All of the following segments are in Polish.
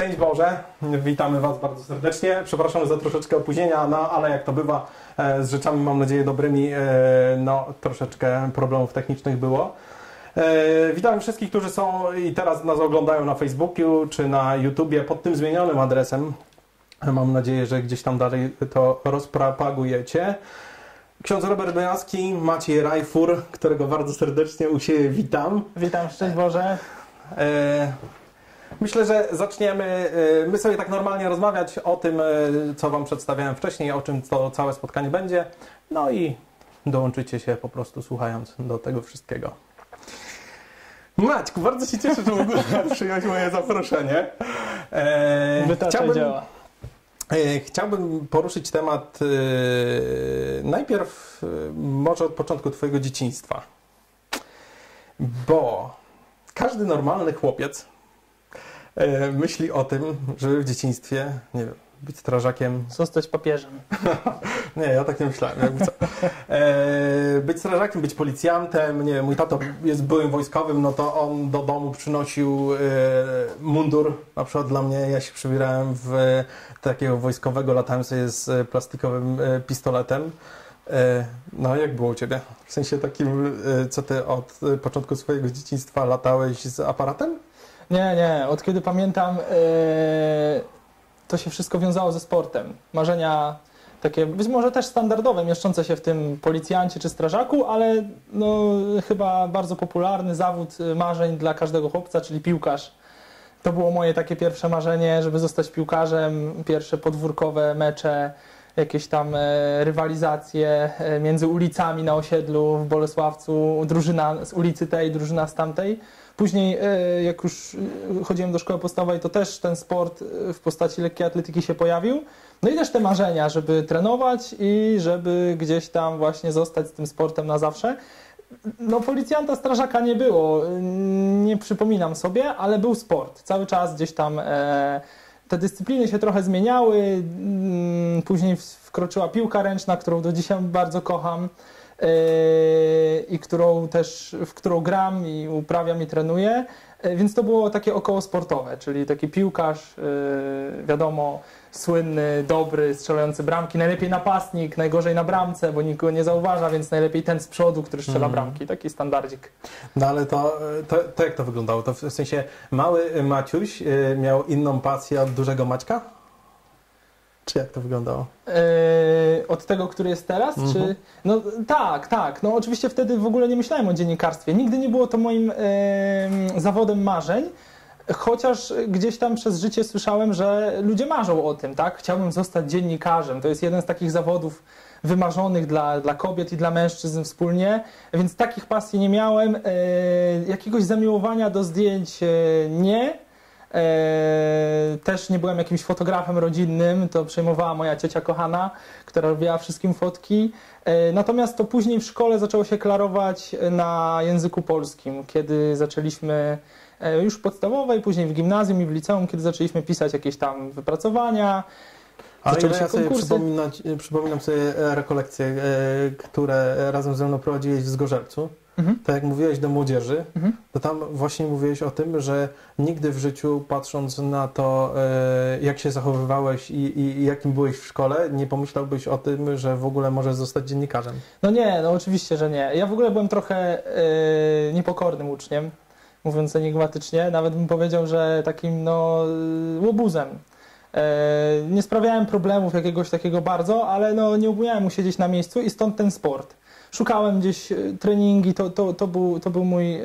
Szczęść Boże, witamy Was bardzo serdecznie. Przepraszam za troszeczkę opóźnienia, no ale jak to bywa e, z rzeczami, mam nadzieję, dobrymi, e, no troszeczkę problemów technicznych było. E, Witam wszystkich, którzy są i teraz nas oglądają na Facebooku czy na YouTubie pod tym zmienionym adresem. Mam nadzieję, że gdzieś tam dalej to rozpropagujecie. Ksiądz Robert Bojaski, Maciej Rajfur, którego bardzo serdecznie u siebie witam. Witam, szczęść Boże. E, Myślę, że zaczniemy e, my sobie tak normalnie rozmawiać o tym, e, co Wam przedstawiałem wcześniej, o czym to całe spotkanie będzie. No i dołączycie się po prostu słuchając do tego wszystkiego. Maćku, bardzo się cieszę, że w ogóle przyjąłeś moje zaproszenie. E, Wytacza działa. E, Chciałbym poruszyć temat e, najpierw e, może od początku Twojego dzieciństwa. Bo każdy normalny chłopiec myśli o tym, żeby w dzieciństwie, nie wiem, być strażakiem. Zostać papieżem. Nie, ja tak nie myślałem. E, być strażakiem, być policjantem. Nie wiem, mój tato jest byłym wojskowym, no to on do domu przynosił e, mundur. Na przykład dla mnie, ja się przybierałem w takiego wojskowego, latałem sobie z plastikowym e, pistoletem. E, No, jak było u Ciebie? W sensie takim, e, co Ty od e, początku swojego dzieciństwa latałeś z aparatem? Nie, nie. Od kiedy pamiętam, e, to się wszystko wiązało ze sportem. Marzenia takie, być może też standardowe, mieszczące się w tym policjancie czy strażaku, ale no, chyba bardzo popularny zawód e, marzeń dla każdego chłopca, czyli piłkarz. To było moje takie pierwsze marzenie, żeby zostać piłkarzem. Pierwsze podwórkowe mecze, jakieś tam e, rywalizacje między ulicami na osiedlu w Bolesławcu, drużyna z ulicy tej, drużyna z tamtej. Później, e, jak już e, chodziłem do szkoły podstawowej, to też ten sport e, w postaci lekkiej atletyki się pojawił. No i też te marzenia, żeby trenować i żeby gdzieś tam właśnie zostać z tym sportem na zawsze. No, policjanta, strażaka nie było, nie przypominam sobie, ale był sport. Cały czas gdzieś tam te dyscypliny się trochę zmieniały. Mm, Później wkroczyła piłka ręczna, którą do dzisiaj bardzo kocham i którą też, w którą gram i uprawiam i trenuję. E, Więc to było takie około sportowe, czyli taki piłkarz, e, wiadomo, słynny, dobry, strzelający bramki, najlepiej napastnik, najgorzej na bramce, bo nikt go nie zauważa, więc najlepiej ten z przodu, który strzela Mhm. bramki, taki standardzik. No ale to, to, to jak to wyglądało? To w sensie mały Maciuś miał inną pasję od dużego Maćka? Czy jak to wyglądało? Yy, od tego, który jest teraz? Mhm. Czy... No tak, tak. No oczywiście wtedy w ogóle nie myślałem o dziennikarstwie. Nigdy nie było to moim yy, zawodem marzeń. Chociaż gdzieś tam przez życie słyszałem, że ludzie marzą o tym, tak? Chciałbym zostać dziennikarzem. To jest jeden z takich zawodów wymarzonych dla, dla kobiet i dla mężczyzn wspólnie, więc takich pasji nie miałem. Yy, jakiegoś zamiłowania do zdjęć yy, nie. Eee, też nie byłem jakimś fotografem rodzinnym, to przejmowała moja ciocia kochana, która robiła wszystkim fotki. Eee, natomiast to później w szkole zaczęło się klarować na języku polskim, kiedy zaczęliśmy e, już w podstawowej, później w gimnazjum i w liceum, kiedy zaczęliśmy pisać jakieś tam wypracowania. Ale ja sobie konkursy. przypominać, przypominam sobie e, rekolekcje, e, które razem ze mną prowadziłeś w Zgorzelcu. Mhm. Tak jak mówiłeś do młodzieży, Mhm. to tam właśnie mówiłeś o tym, że nigdy w życiu patrząc na to, e, jak się zachowywałeś i, i, jakim byłeś w szkole, nie pomyślałbyś o tym, że w ogóle możesz zostać dziennikarzem. No nie, no oczywiście, że nie. Ja w ogóle byłem trochę e, niepokornym uczniem, mówiąc enigmatycznie. Nawet bym powiedział, że takim no łobuzem. E, nie sprawiałem problemów jakiegoś takiego bardzo, ale no nie umiałem usiedzieć na miejscu i stąd ten sport. Szukałem gdzieś e, treningi, to, to, to, był, to był mój e,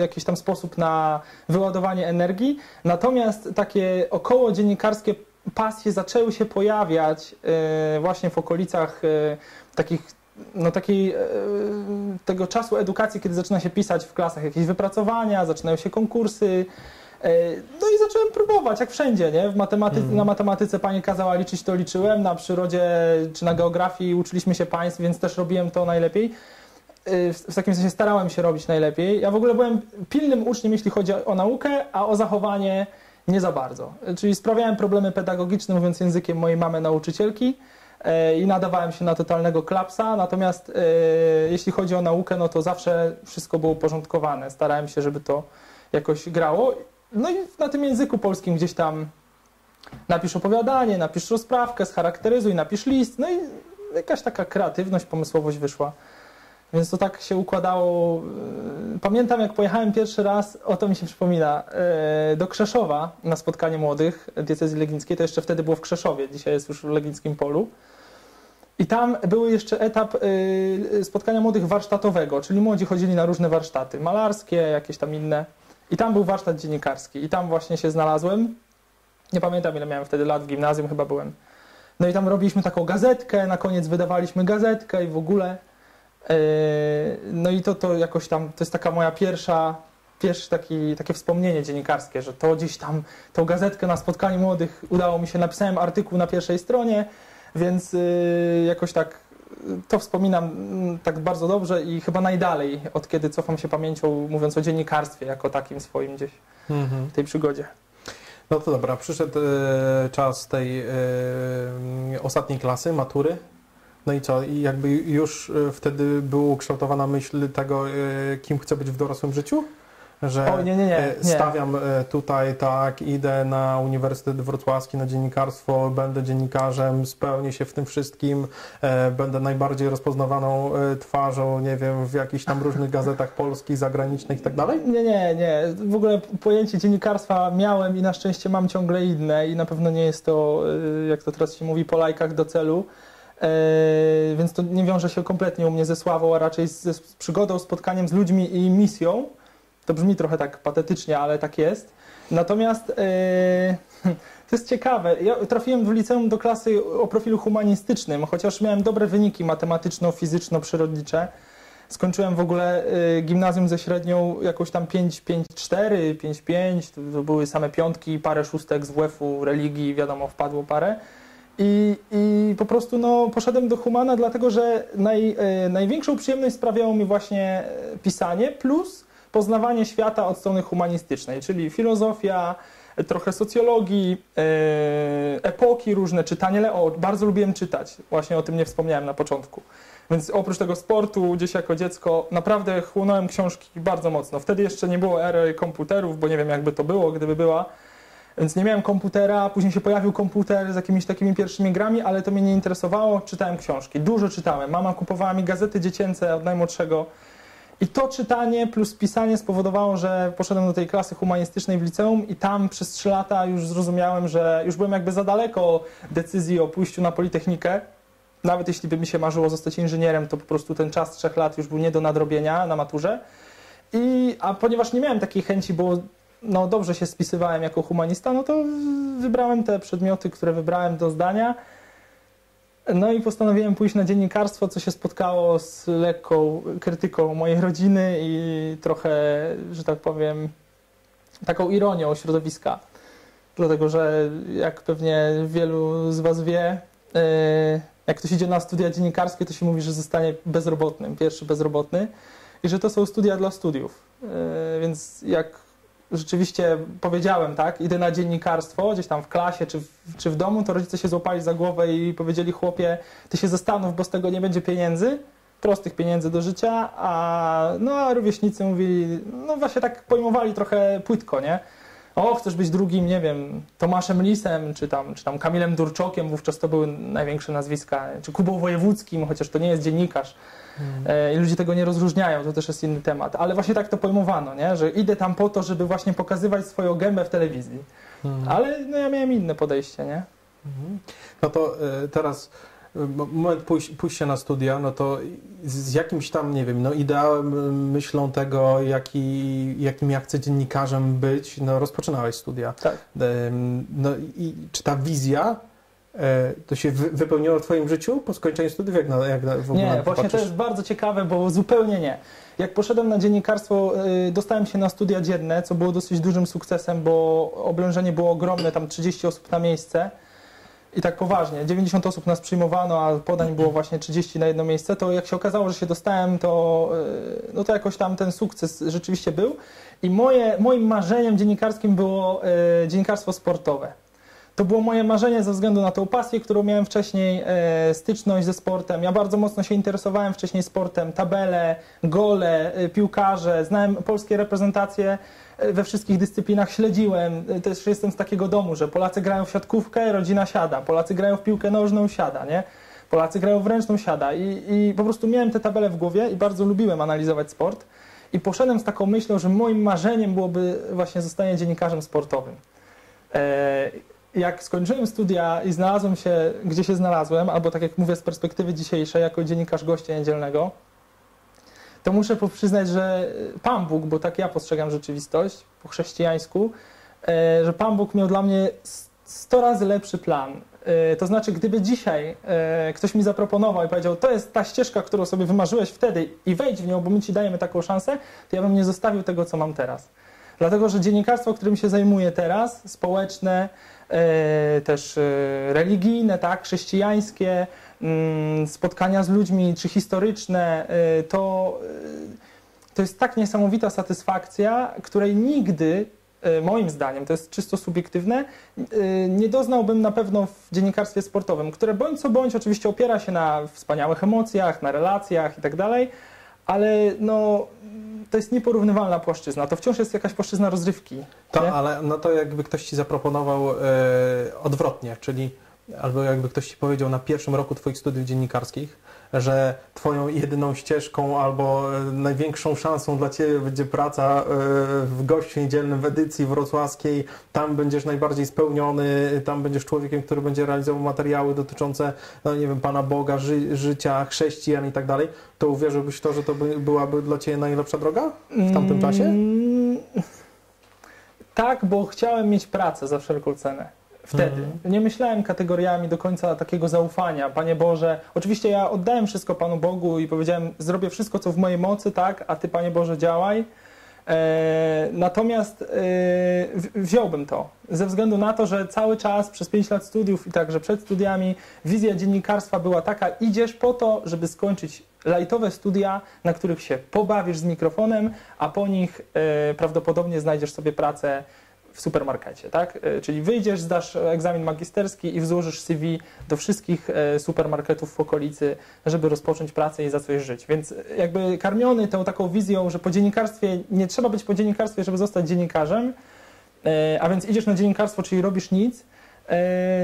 jakiś tam sposób na wyładowanie energii. Natomiast takie około dziennikarskie pasje zaczęły się pojawiać e, właśnie w okolicach takich no takiej, tego czasu edukacji, kiedy zaczyna się pisać w klasach jakieś wypracowania, zaczynają się konkursy. E, No i zacząłem próbować, jak wszędzie, nie? W matematy- Mhm. Na matematyce pani kazała liczyć, to liczyłem, na przyrodzie czy na geografii uczyliśmy się państw, więc też robiłem to najlepiej. E, W w takim sensie starałem się robić najlepiej. Ja w ogóle byłem pilnym uczniem, jeśli chodzi o naukę, a o zachowanie nie za bardzo. E, Czyli sprawiałem problemy pedagogiczne, mówiąc językiem mojej mamy nauczycielki i nadawałem się na totalnego klapsa, natomiast jeśli chodzi o naukę, no to zawsze wszystko było uporządkowane. Starałem się, żeby to jakoś grało no i na tym języku polskim gdzieś tam napisz opowiadanie, napisz rozprawkę, scharakteryzuj, napisz list, no i jakaś taka kreatywność, pomysłowość wyszła. Więc to tak się układało. Yy, Pamiętam, jak pojechałem pierwszy raz, o to mi się przypomina, yy, do Krzeszowa na spotkanie młodych diecezji legnickiej. To jeszcze wtedy było w Krzeszowie, dzisiaj jest już w Legnickim Polu. I tam był jeszcze etap yy, spotkania młodych warsztatowego, czyli młodzi chodzili na różne warsztaty, malarskie, jakieś tam inne. I tam był warsztat dziennikarski. I tam właśnie się znalazłem. Nie pamiętam, ile miałem wtedy lat, w gimnazjum chyba byłem. No i tam robiliśmy taką gazetkę, na koniec wydawaliśmy gazetkę i w ogóle. Yy, No i to, to jakoś tam, to jest taka moja pierwsza, pierwsze taki, takie wspomnienie dziennikarskie, że to gdzieś tam, tą gazetkę na spotkaniu młodych udało mi się, napisałem artykuł na pierwszej stronie, więc yy, jakoś tak to wspominam mm, tak bardzo dobrze i chyba najdalej, od kiedy cofam się pamięcią, mówiąc o dziennikarstwie jako takim swoim gdzieś Mhm. w tej przygodzie. No to dobra, przyszedł e, czas tej e, ostatniej klasy, matury. No i co? I jakby już e, wtedy była ukształtowana myśl tego, kim chcę być w dorosłym życiu? Że O, nie, nie, nie, e, stawiam e, tutaj, tak, idę na Uniwersytet Wrocławski na dziennikarstwo, będę dziennikarzem, spełnię się w tym wszystkim, e, będę najbardziej rozpoznawaną twarzą, nie wiem, w jakichś tam różnych gazetach polskich, zagranicznych i tak dalej? Nie, nie, nie. W ogóle pojęcie dziennikarstwa miałem i na szczęście mam ciągle inne i na pewno nie jest to, jak to teraz się mówi, po lajkach do celu. Więc to nie wiąże się kompletnie u mnie ze sławą, a raczej z, z przygodą, spotkaniem z ludźmi i misją. To brzmi trochę tak patetycznie, ale tak jest. Natomiast e, to jest ciekawe. Ja trafiłem w liceum do klasy o profilu humanistycznym, chociaż miałem dobre wyniki matematyczno-fizyczno-przyrodnicze. Skończyłem w ogóle y, gimnazjum ze średnią jakąś tam 5-5-4, 5-5, to, to były same piątki, parę szóstek z WF-u, religii, wiadomo, wpadło parę. I, I po prostu no, poszedłem do Humana, dlatego że naj, y, największą przyjemność sprawiało mi właśnie pisanie, plus poznawanie świata od strony humanistycznej, czyli filozofia, trochę socjologii, y, epoki różne, czytanie. Le- O, bardzo lubiłem czytać, właśnie o tym nie wspomniałem na początku. Więc oprócz tego sportu, gdzieś jako dziecko, naprawdę chłonąłem książki bardzo mocno. Wtedy jeszcze nie było ery komputerów, bo nie wiem, jakby to było, gdyby była. Więc nie miałem komputera, później się pojawił komputer z jakimiś takimi pierwszymi grami, ale to mnie nie interesowało. Czytałem książki, dużo czytałem. Mama kupowała mi gazety dziecięce od najmłodszego. I to czytanie plus pisanie spowodowało, że poszedłem do tej klasy humanistycznej w liceum i tam przez trzy lata już zrozumiałem, że już byłem jakby za daleko decyzji o pójściu na Politechnikę. Nawet jeśli by mi się marzyło zostać inżynierem, to po prostu ten czas trzech lat już był nie do nadrobienia na maturze. I, a ponieważ nie miałem takiej chęci, bo no, dobrze się spisywałem jako humanista, no to wybrałem te przedmioty, które wybrałem do zdania. No i postanowiłem pójść na dziennikarstwo, co się spotkało z lekką krytyką mojej rodziny i trochę, że tak powiem, taką ironią środowiska. Dlatego, że jak pewnie wielu z Was wie, yy, jak ktoś idzie na studia dziennikarskie, to się mówi, że zostanie bezrobotnym, pierwszy bezrobotny i że to są studia dla studiów. Yy, Więc jak rzeczywiście powiedziałem, tak, idę na dziennikarstwo, gdzieś tam w klasie czy w, czy w domu, to rodzice się złapali za głowę i powiedzieli, chłopie, ty się zastanów, bo z tego nie będzie pieniędzy, prostych pieniędzy do życia, a no a rówieśnicy mówili, no właśnie tak pojmowali trochę płytko, nie? O, chcesz być drugim, nie wiem, Tomaszem Lisem, czy tam, czy tam Kamilem Durczokiem, wówczas to były największe nazwiska, czy Kubą Wojewódzkim, chociaż to nie jest dziennikarz. E, I ludzie tego nie rozróżniają, to też jest inny temat. Ale właśnie tak to pojmowano, nie? że idę tam po to, żeby właśnie pokazywać swoją gębę w telewizji. Mhm. Ale no, ja miałem inne podejście, nie? Mhm. No to e, teraz e, mo- moment pójś, pójścia na studia, no to z, jakimś tam, nie wiem, no ideałem, myślą tego, jaki, jakim ja chcę dziennikarzem być, no rozpoczynałeś studia. Tak. No i czy ta wizja to się wy, wypełniła w Twoim życiu po skończeniu studiów? Jak, na, jak na, w ogóle Nie, to właśnie to patrzysz? jest bardzo ciekawe, bo zupełnie nie. Jak poszedłem na dziennikarstwo, y, dostałem się na studia dzienne, co było dosyć dużym sukcesem, bo oblężenie było ogromne, tam 30 osób na miejsce. I tak poważnie, 90 osób nas przyjmowano, a podań było właśnie 30 na jedno miejsce, to jak się okazało, że się dostałem, to, y, no to jakoś tam ten sukces rzeczywiście był. I moje, moim marzeniem dziennikarskim było y, dziennikarstwo sportowe. To było moje marzenie ze względu na tą pasję, którą miałem wcześniej, e, styczność ze sportem. Ja bardzo mocno się interesowałem wcześniej sportem, tabele, gole, e, piłkarze, znałem polskie reprezentacje e, we wszystkich dyscyplinach, śledziłem. E, Też jestem z takiego domu, że Polacy grają w siatkówkę, rodzina siada, Polacy grają w piłkę nożną, siada, nie? Polacy grają w ręczną, siada i, i po prostu miałem te tabele w głowie i bardzo lubiłem analizować sport. I poszedłem z taką myślą, że moim marzeniem byłoby właśnie zostanie dziennikarzem sportowym. E, jak skończyłem studia i znalazłem się, gdzie się znalazłem, albo tak jak mówię z perspektywy dzisiejszej, jako dziennikarz gościa niedzielnego, to muszę przyznać, że Pan Bóg, bo tak ja postrzegam rzeczywistość po chrześcijańsku, e, że Pan Bóg miał dla mnie s- 100 razy lepszy plan. E, To znaczy, gdyby dzisiaj e, ktoś mi zaproponował i powiedział, to jest ta ścieżka, którą sobie wymarzyłeś wtedy i wejdź w nią, bo my ci dajemy taką szansę, to ja bym nie zostawił tego, co mam teraz. Dlatego, że dziennikarstwo, którym się zajmuję teraz, społeczne, też e, religijne, tak, chrześcijańskie, mm, spotkania z ludźmi, czy historyczne, e, to, e, to jest tak niesamowita satysfakcja, której nigdy, e, moim zdaniem, to jest czysto subiektywne, e, nie doznałbym na pewno w dziennikarstwie sportowym, które bądź co bądź oczywiście opiera się na wspaniałych emocjach, na relacjach i tak ale no, to jest nieporównywalna płaszczyzna. To wciąż jest jakaś płaszczyzna rozrywki. To, nie? ale no to jakby ktoś ci zaproponował e, odwrotnie, czyli albo jakby ktoś ci powiedział na pierwszym roku twoich studiów dziennikarskich, że twoją jedyną ścieżką albo e, największą szansą dla ciebie będzie praca e, w gościu niedzielnym w edycji wrocławskiej, tam będziesz najbardziej spełniony, tam będziesz człowiekiem, który będzie realizował materiały dotyczące, no nie wiem, Pana Boga, ży, życia, chrześcijan i tak dalej, to uwierzyłbyś w to, że to by, byłaby dla ciebie najlepsza droga w tamtym czasie? Mm, Tak, bo chciałem mieć pracę za wszelką cenę. Wtedy. Mhm. Nie myślałem kategoriami do końca takiego zaufania. Panie Boże, oczywiście ja oddałem wszystko Panu Bogu i powiedziałem, zrobię wszystko, co w mojej mocy, tak, a Ty, Panie Boże, działaj. E, natomiast e, wziąłbym to ze względu na to, że cały czas przez 5 lat studiów i także przed studiami wizja dziennikarstwa była taka, idziesz po to, żeby skończyć lajtowe studia, na których się pobawisz z mikrofonem, a po nich e, prawdopodobnie znajdziesz sobie pracę w supermarkecie, tak? E, Czyli wyjdziesz, zdasz egzamin magisterski i złożysz CV do wszystkich e, supermarketów w okolicy, żeby rozpocząć pracę i za coś żyć. Więc e, jakby karmiony tą taką wizją, że po dziennikarstwie nie trzeba być po dziennikarstwie, żeby zostać dziennikarzem, a więc idziesz na dziennikarstwo, czyli robisz nic,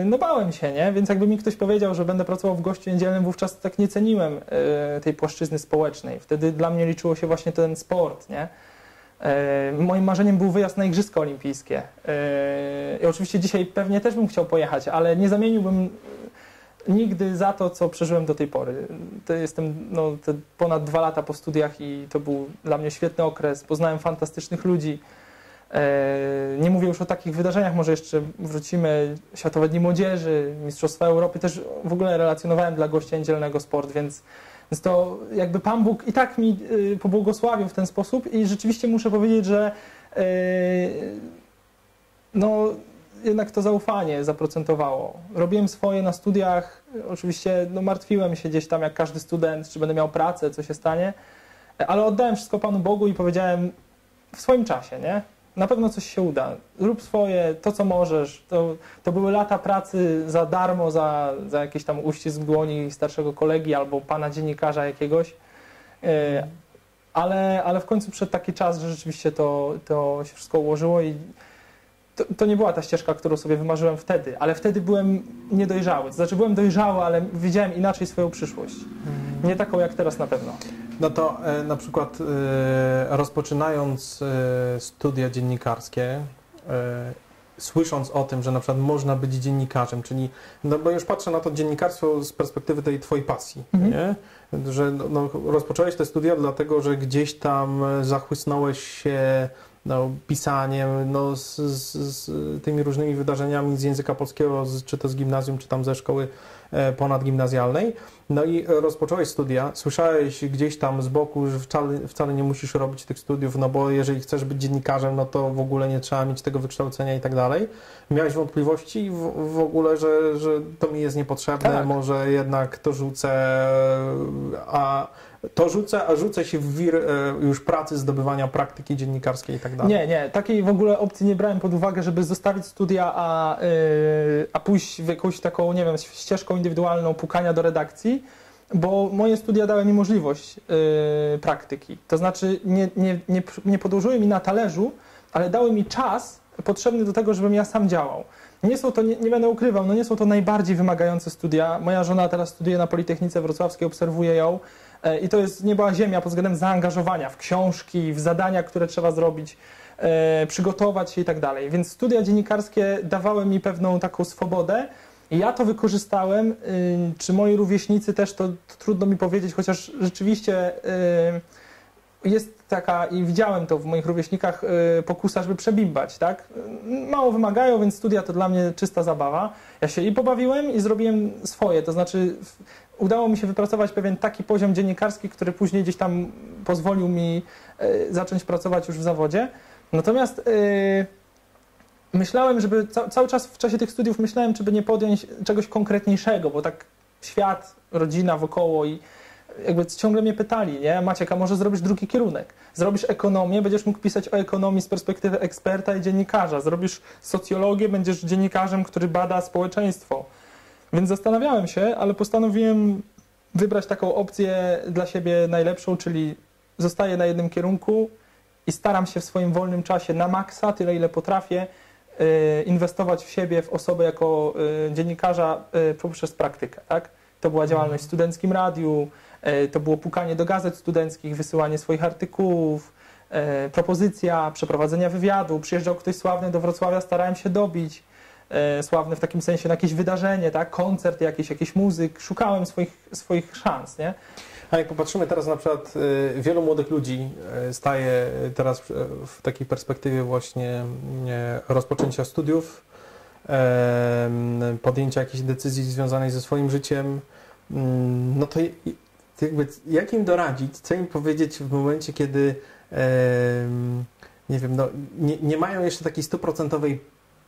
no bałem się, nie? Więc jakby mi ktoś powiedział, że będę pracował w gościu niedzielnym, wówczas tak nie ceniłem tej płaszczyzny społecznej. Wtedy dla mnie liczyło się właśnie ten sport, nie? E, Moim marzeniem był wyjazd na Igrzyska Olimpijskie. E, I oczywiście dzisiaj pewnie też bym chciał pojechać, ale nie zamieniłbym nigdy za to, co przeżyłem do tej pory. To jestem no, ponad dwa lata po studiach i to był dla mnie świetny okres. Poznałem fantastycznych ludzi. E, Nie mówię już o takich wydarzeniach, może jeszcze wrócimy. Światowe Dni Młodzieży, Mistrzostwa Europy, też w ogóle relacjonowałem dla gościa niedzielnego sport, więc więc to jakby Pan Bóg i tak mi y, pobłogosławił w ten sposób i rzeczywiście muszę powiedzieć, że y, no jednak to zaufanie zaprocentowało. Robiłem swoje na studiach, oczywiście no, martwiłem się gdzieś tam jak każdy student, czy będę miał pracę, co się stanie, ale oddałem wszystko Panu Bogu i powiedziałem w swoim czasie, nie? Na pewno coś się uda. Rób swoje, to co możesz. To, to były lata pracy za darmo, za, za jakiś tam uścisk dłoni starszego kolegi albo pana dziennikarza jakiegoś. E, Ale, ale w końcu przyszedł taki czas, że rzeczywiście to, to się wszystko ułożyło i to, to nie była ta ścieżka, którą sobie wymarzyłem wtedy, ale wtedy byłem niedojrzały. To znaczy byłem dojrzały, ale widziałem inaczej swoją przyszłość. Nie taką jak teraz na pewno. No to e, na przykład e, rozpoczynając e, studia dziennikarskie, e, słysząc o tym, że na przykład można być dziennikarzem, czyli, no bo już patrzę na to dziennikarstwo z perspektywy tej twojej pasji, Mhm. nie? Że no, no, rozpocząłeś te studia dlatego, że gdzieś tam e, zachłysnąłeś się no, pisaniem, no, z, z, z tymi różnymi wydarzeniami z języka polskiego, z, czy to z gimnazjum, czy tam ze szkoły e, ponadgimnazjalnej. No i rozpocząłeś studia, słyszałeś gdzieś tam z boku, że wcale, wcale nie musisz robić tych studiów, no bo jeżeli chcesz być dziennikarzem, no to w ogóle nie trzeba mieć tego wykształcenia i tak dalej. Miałeś wątpliwości w, w ogóle, że, że to mi jest niepotrzebne, Tak. może jednak to rzucę, a, to rzucę, a rzucę się w wir e, już pracy, zdobywania praktyki dziennikarskiej i tak dalej. Nie, nie, takiej w ogóle opcji nie brałem pod uwagę, żeby zostawić studia, a, yy, a pójść w jakąś taką, nie wiem, ścieżką indywidualną pukania do redakcji, bo moje studia dały mi możliwość yy, praktyki. To znaczy nie, nie, nie, nie podłożyły mi na talerzu, ale dały mi czas potrzebny do tego, żebym ja sam działał. Nie są to, nie, nie, będę ukrywał, no nie są to najbardziej wymagające studia. Moja żona teraz studiuje na Politechnice Wrocławskiej, obserwuję ją e, i to jest nieba ziemia pod względem zaangażowania w książki, w zadania, które trzeba zrobić, e, przygotować się i tak dalej. Więc studia dziennikarskie dawały mi pewną taką swobodę i ja to wykorzystałem. Y, czy moi rówieśnicy też, to, to trudno mi powiedzieć, chociaż rzeczywiście... Y, jest taka, i widziałem to w moich rówieśnikach, yy, pokusa, żeby przebimbać, tak? Mało wymagają, więc studia to dla mnie czysta zabawa. Ja się i pobawiłem, i zrobiłem swoje, to znaczy udało mi się wypracować pewien taki poziom dziennikarski, który później gdzieś tam pozwolił mi yy, zacząć pracować już w zawodzie. Natomiast yy, myślałem, żeby ca cały czas w czasie tych studiów myślałem, czy by nie podjąć czegoś konkretniejszego, bo tak świat, rodzina wokoło i jakby ciągle mnie pytali, nie? Maciek, a może zrobisz drugi kierunek? Zrobisz ekonomię, będziesz mógł pisać o ekonomii z perspektywy eksperta i dziennikarza. Zrobisz socjologię, będziesz dziennikarzem, który bada społeczeństwo. Więc zastanawiałem się, ale postanowiłem wybrać taką opcję dla siebie najlepszą, czyli zostaję na jednym kierunku i staram się w swoim wolnym czasie na maksa, tyle ile potrafię, y, inwestować w siebie, w osobę jako y, dziennikarza y, poprzez praktykę. Tak? To była działalność w studenckim radiu, E, to było pukanie do gazet studenckich, wysyłanie swoich artykułów, e, propozycja przeprowadzenia wywiadu. Przyjeżdżał ktoś sławny do Wrocławia, starałem się dobić. E, sławny w takim sensie na jakieś wydarzenie, tak? koncert jakiś, jakiś muzyk. Szukałem swoich, swoich szans. Nie? A jak popatrzymy teraz na przykład, wielu młodych ludzi staje teraz w takiej perspektywie właśnie rozpoczęcia studiów, podjęcia jakiejś decyzji związanej ze swoim życiem, mm, no to jakby, jak im doradzić, co im powiedzieć w momencie, kiedy nie wiem, no, nie, nie mają jeszcze takiej stuprocentowej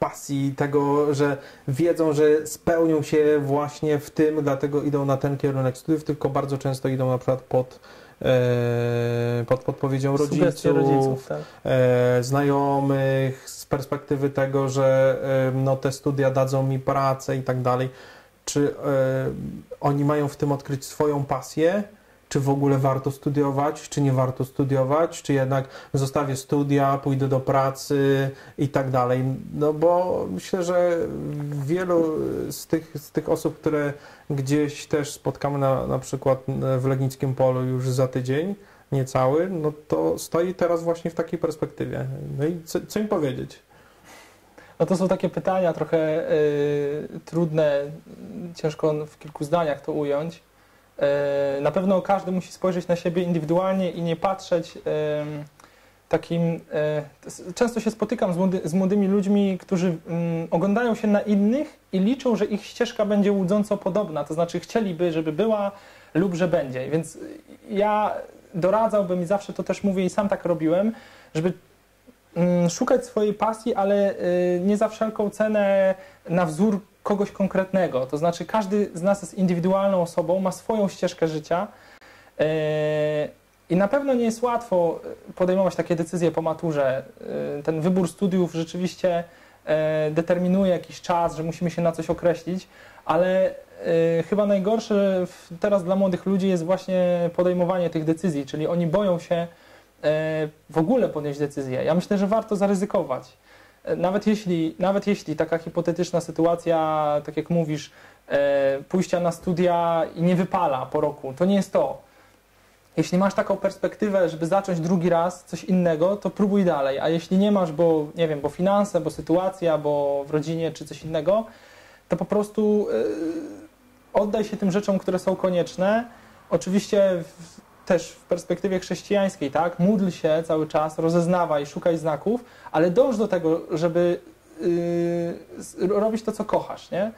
pasji, tego, że wiedzą, że spełnią się właśnie w tym, dlatego idą na ten kierunek studiów, tylko bardzo często idą na przykład pod, e, pod podpowiedzią rodziców, rodziców tak. e, znajomych, z perspektywy tego, że e, no, te studia dadzą mi pracę i tak dalej czy oni mają w tym odkryć swoją pasję, czy w ogóle warto studiować, czy nie warto studiować, czy jednak zostawię studia, pójdę do pracy i tak dalej. No bo myślę, że wielu z tych, z tych osób, które gdzieś też spotkamy na, na przykład w Legnickim Polu już za tydzień, niecały, no to stoi teraz właśnie w takiej perspektywie. No i co, co im powiedzieć? No to są takie pytania trochę y, trudne, ciężko w kilku zdaniach to ująć. Y, na pewno każdy musi spojrzeć na siebie indywidualnie i nie patrzeć takim. często się spotykam z, młody, z młodymi ludźmi, którzy mm, oglądają się na innych i liczą, że ich ścieżka będzie łudząco podobna, to znaczy chcieliby, żeby była lub że będzie. Więc ja doradzałbym i zawsze to też mówię i sam tak robiłem, żeby Mm, szukać swojej pasji, ale y, nie za wszelką cenę na wzór kogoś konkretnego. To znaczy, każdy z nas jest indywidualną osobą, ma swoją ścieżkę życia. Y, I na pewno nie jest łatwo podejmować takie decyzje po maturze. Y, ten wybór studiów rzeczywiście determinuje jakiś czas, że musimy się na coś określić, ale chyba najgorsze teraz dla młodych ludzi jest właśnie podejmowanie tych decyzji, czyli oni boją się E, w ogóle podjąć decyzję. Ja myślę, że warto zaryzykować. E, nawet jeśli, nawet jeśli taka hipotetyczna sytuacja, tak jak mówisz, e, pójścia na studia i nie wypala po roku, to nie jest to. Jeśli masz taką perspektywę, żeby zacząć drugi raz coś innego, to próbuj dalej. A jeśli nie masz, bo nie wiem, bo finanse, bo sytuacja, bo w rodzinie czy coś innego, to po prostu oddaj się tym rzeczom, które są konieczne. Oczywiście też w perspektywie chrześcijańskiej, tak? Módl się cały czas, rozeznawaj, szukaj znaków, ale dąż do tego, żeby yy, robić to, co kochasz, nie?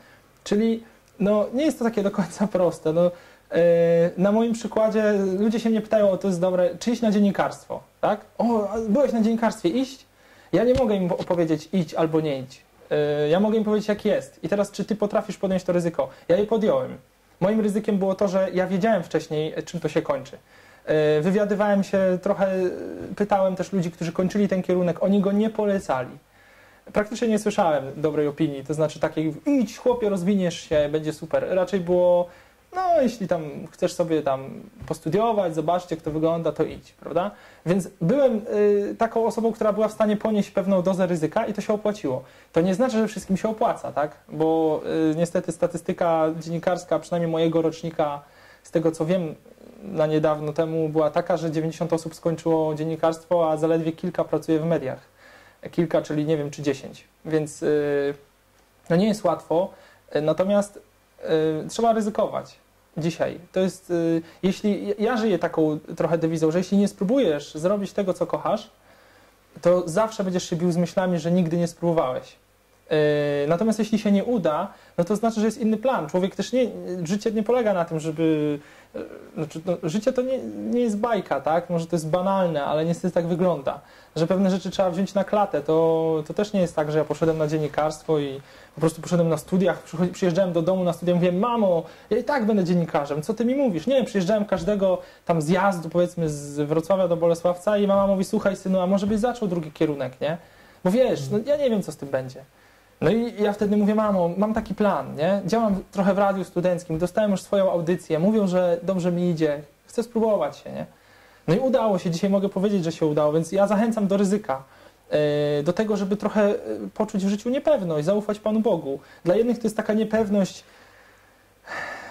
Czyli no, nie jest to takie do końca proste. No, yy, na moim przykładzie ludzie się mnie pytają, o to jest dobre, czy iść na dziennikarstwo, tak? O, byłeś na dziennikarstwie, iść? Ja nie mogę im opowiedzieć idź albo nie idź. Yy, ja mogę im powiedzieć, jak jest. I teraz, czy ty potrafisz podjąć to ryzyko? Ja je podjąłem. Moim ryzykiem było to, że ja wiedziałem wcześniej, czym to się kończy. E, Wywiadywałem się trochę, pytałem też ludzi, którzy kończyli ten kierunek, oni go nie polecali. Praktycznie nie słyszałem dobrej opinii, to znaczy takiej idź chłopie, rozwiniesz się, będzie super. Raczej było, no jeśli tam chcesz sobie tam postudiować, zobaczyć jak to wygląda, to idź, prawda? Więc byłem y, taką osobą, która była w stanie ponieść pewną dozę ryzyka i to się opłaciło. To nie znaczy, że wszystkim się opłaca, tak? Bo y, niestety statystyka dziennikarska, przynajmniej mojego rocznika, z tego co wiem, na niedawno temu była taka, że 90 osób skończyło dziennikarstwo, a zaledwie kilka pracuje w mediach. Kilka, czyli nie wiem, czy 10. Więc y, no nie jest łatwo, natomiast trzeba ryzykować dzisiaj. To jest, y, jeśli ja żyję taką trochę dewizą, że jeśli nie spróbujesz zrobić tego, co kochasz, to zawsze będziesz się bił z myślami, że nigdy nie spróbowałeś. Yy, Natomiast jeśli się nie uda, no to znaczy, że jest inny plan. Człowiek też nie, życie nie polega na tym, żeby. Znaczy, no, życie to nie, nie jest bajka, tak? Może to jest banalne, ale niestety tak wygląda. Że pewne rzeczy trzeba wziąć na klatę. To, to też nie jest tak, że ja poszedłem na dziennikarstwo i po prostu poszedłem na studiach, przyjeżdżałem do domu na studia i mówię, mamo, ja i tak będę dziennikarzem, co ty mi mówisz? Nie, przyjeżdżałem każdego tam zjazdu, powiedzmy z Wrocławia do Bolesławca i mama mówi, słuchaj synu, a może byś zaczął drugi kierunek, nie? Bo wiesz, no, ja nie wiem, co z tym będzie. No i ja wtedy mówię, mamo, mam taki plan, nie? Działam trochę w radiu studenckim, dostałem już swoją audycję, mówią, że dobrze mi idzie, chcę spróbować się, nie? No i udało się, dzisiaj mogę powiedzieć, że się udało, więc ja zachęcam do ryzyka. e, Do tego, żeby trochę e, poczuć w życiu niepewność, zaufać Panu Bogu. Dla jednych to jest taka niepewność,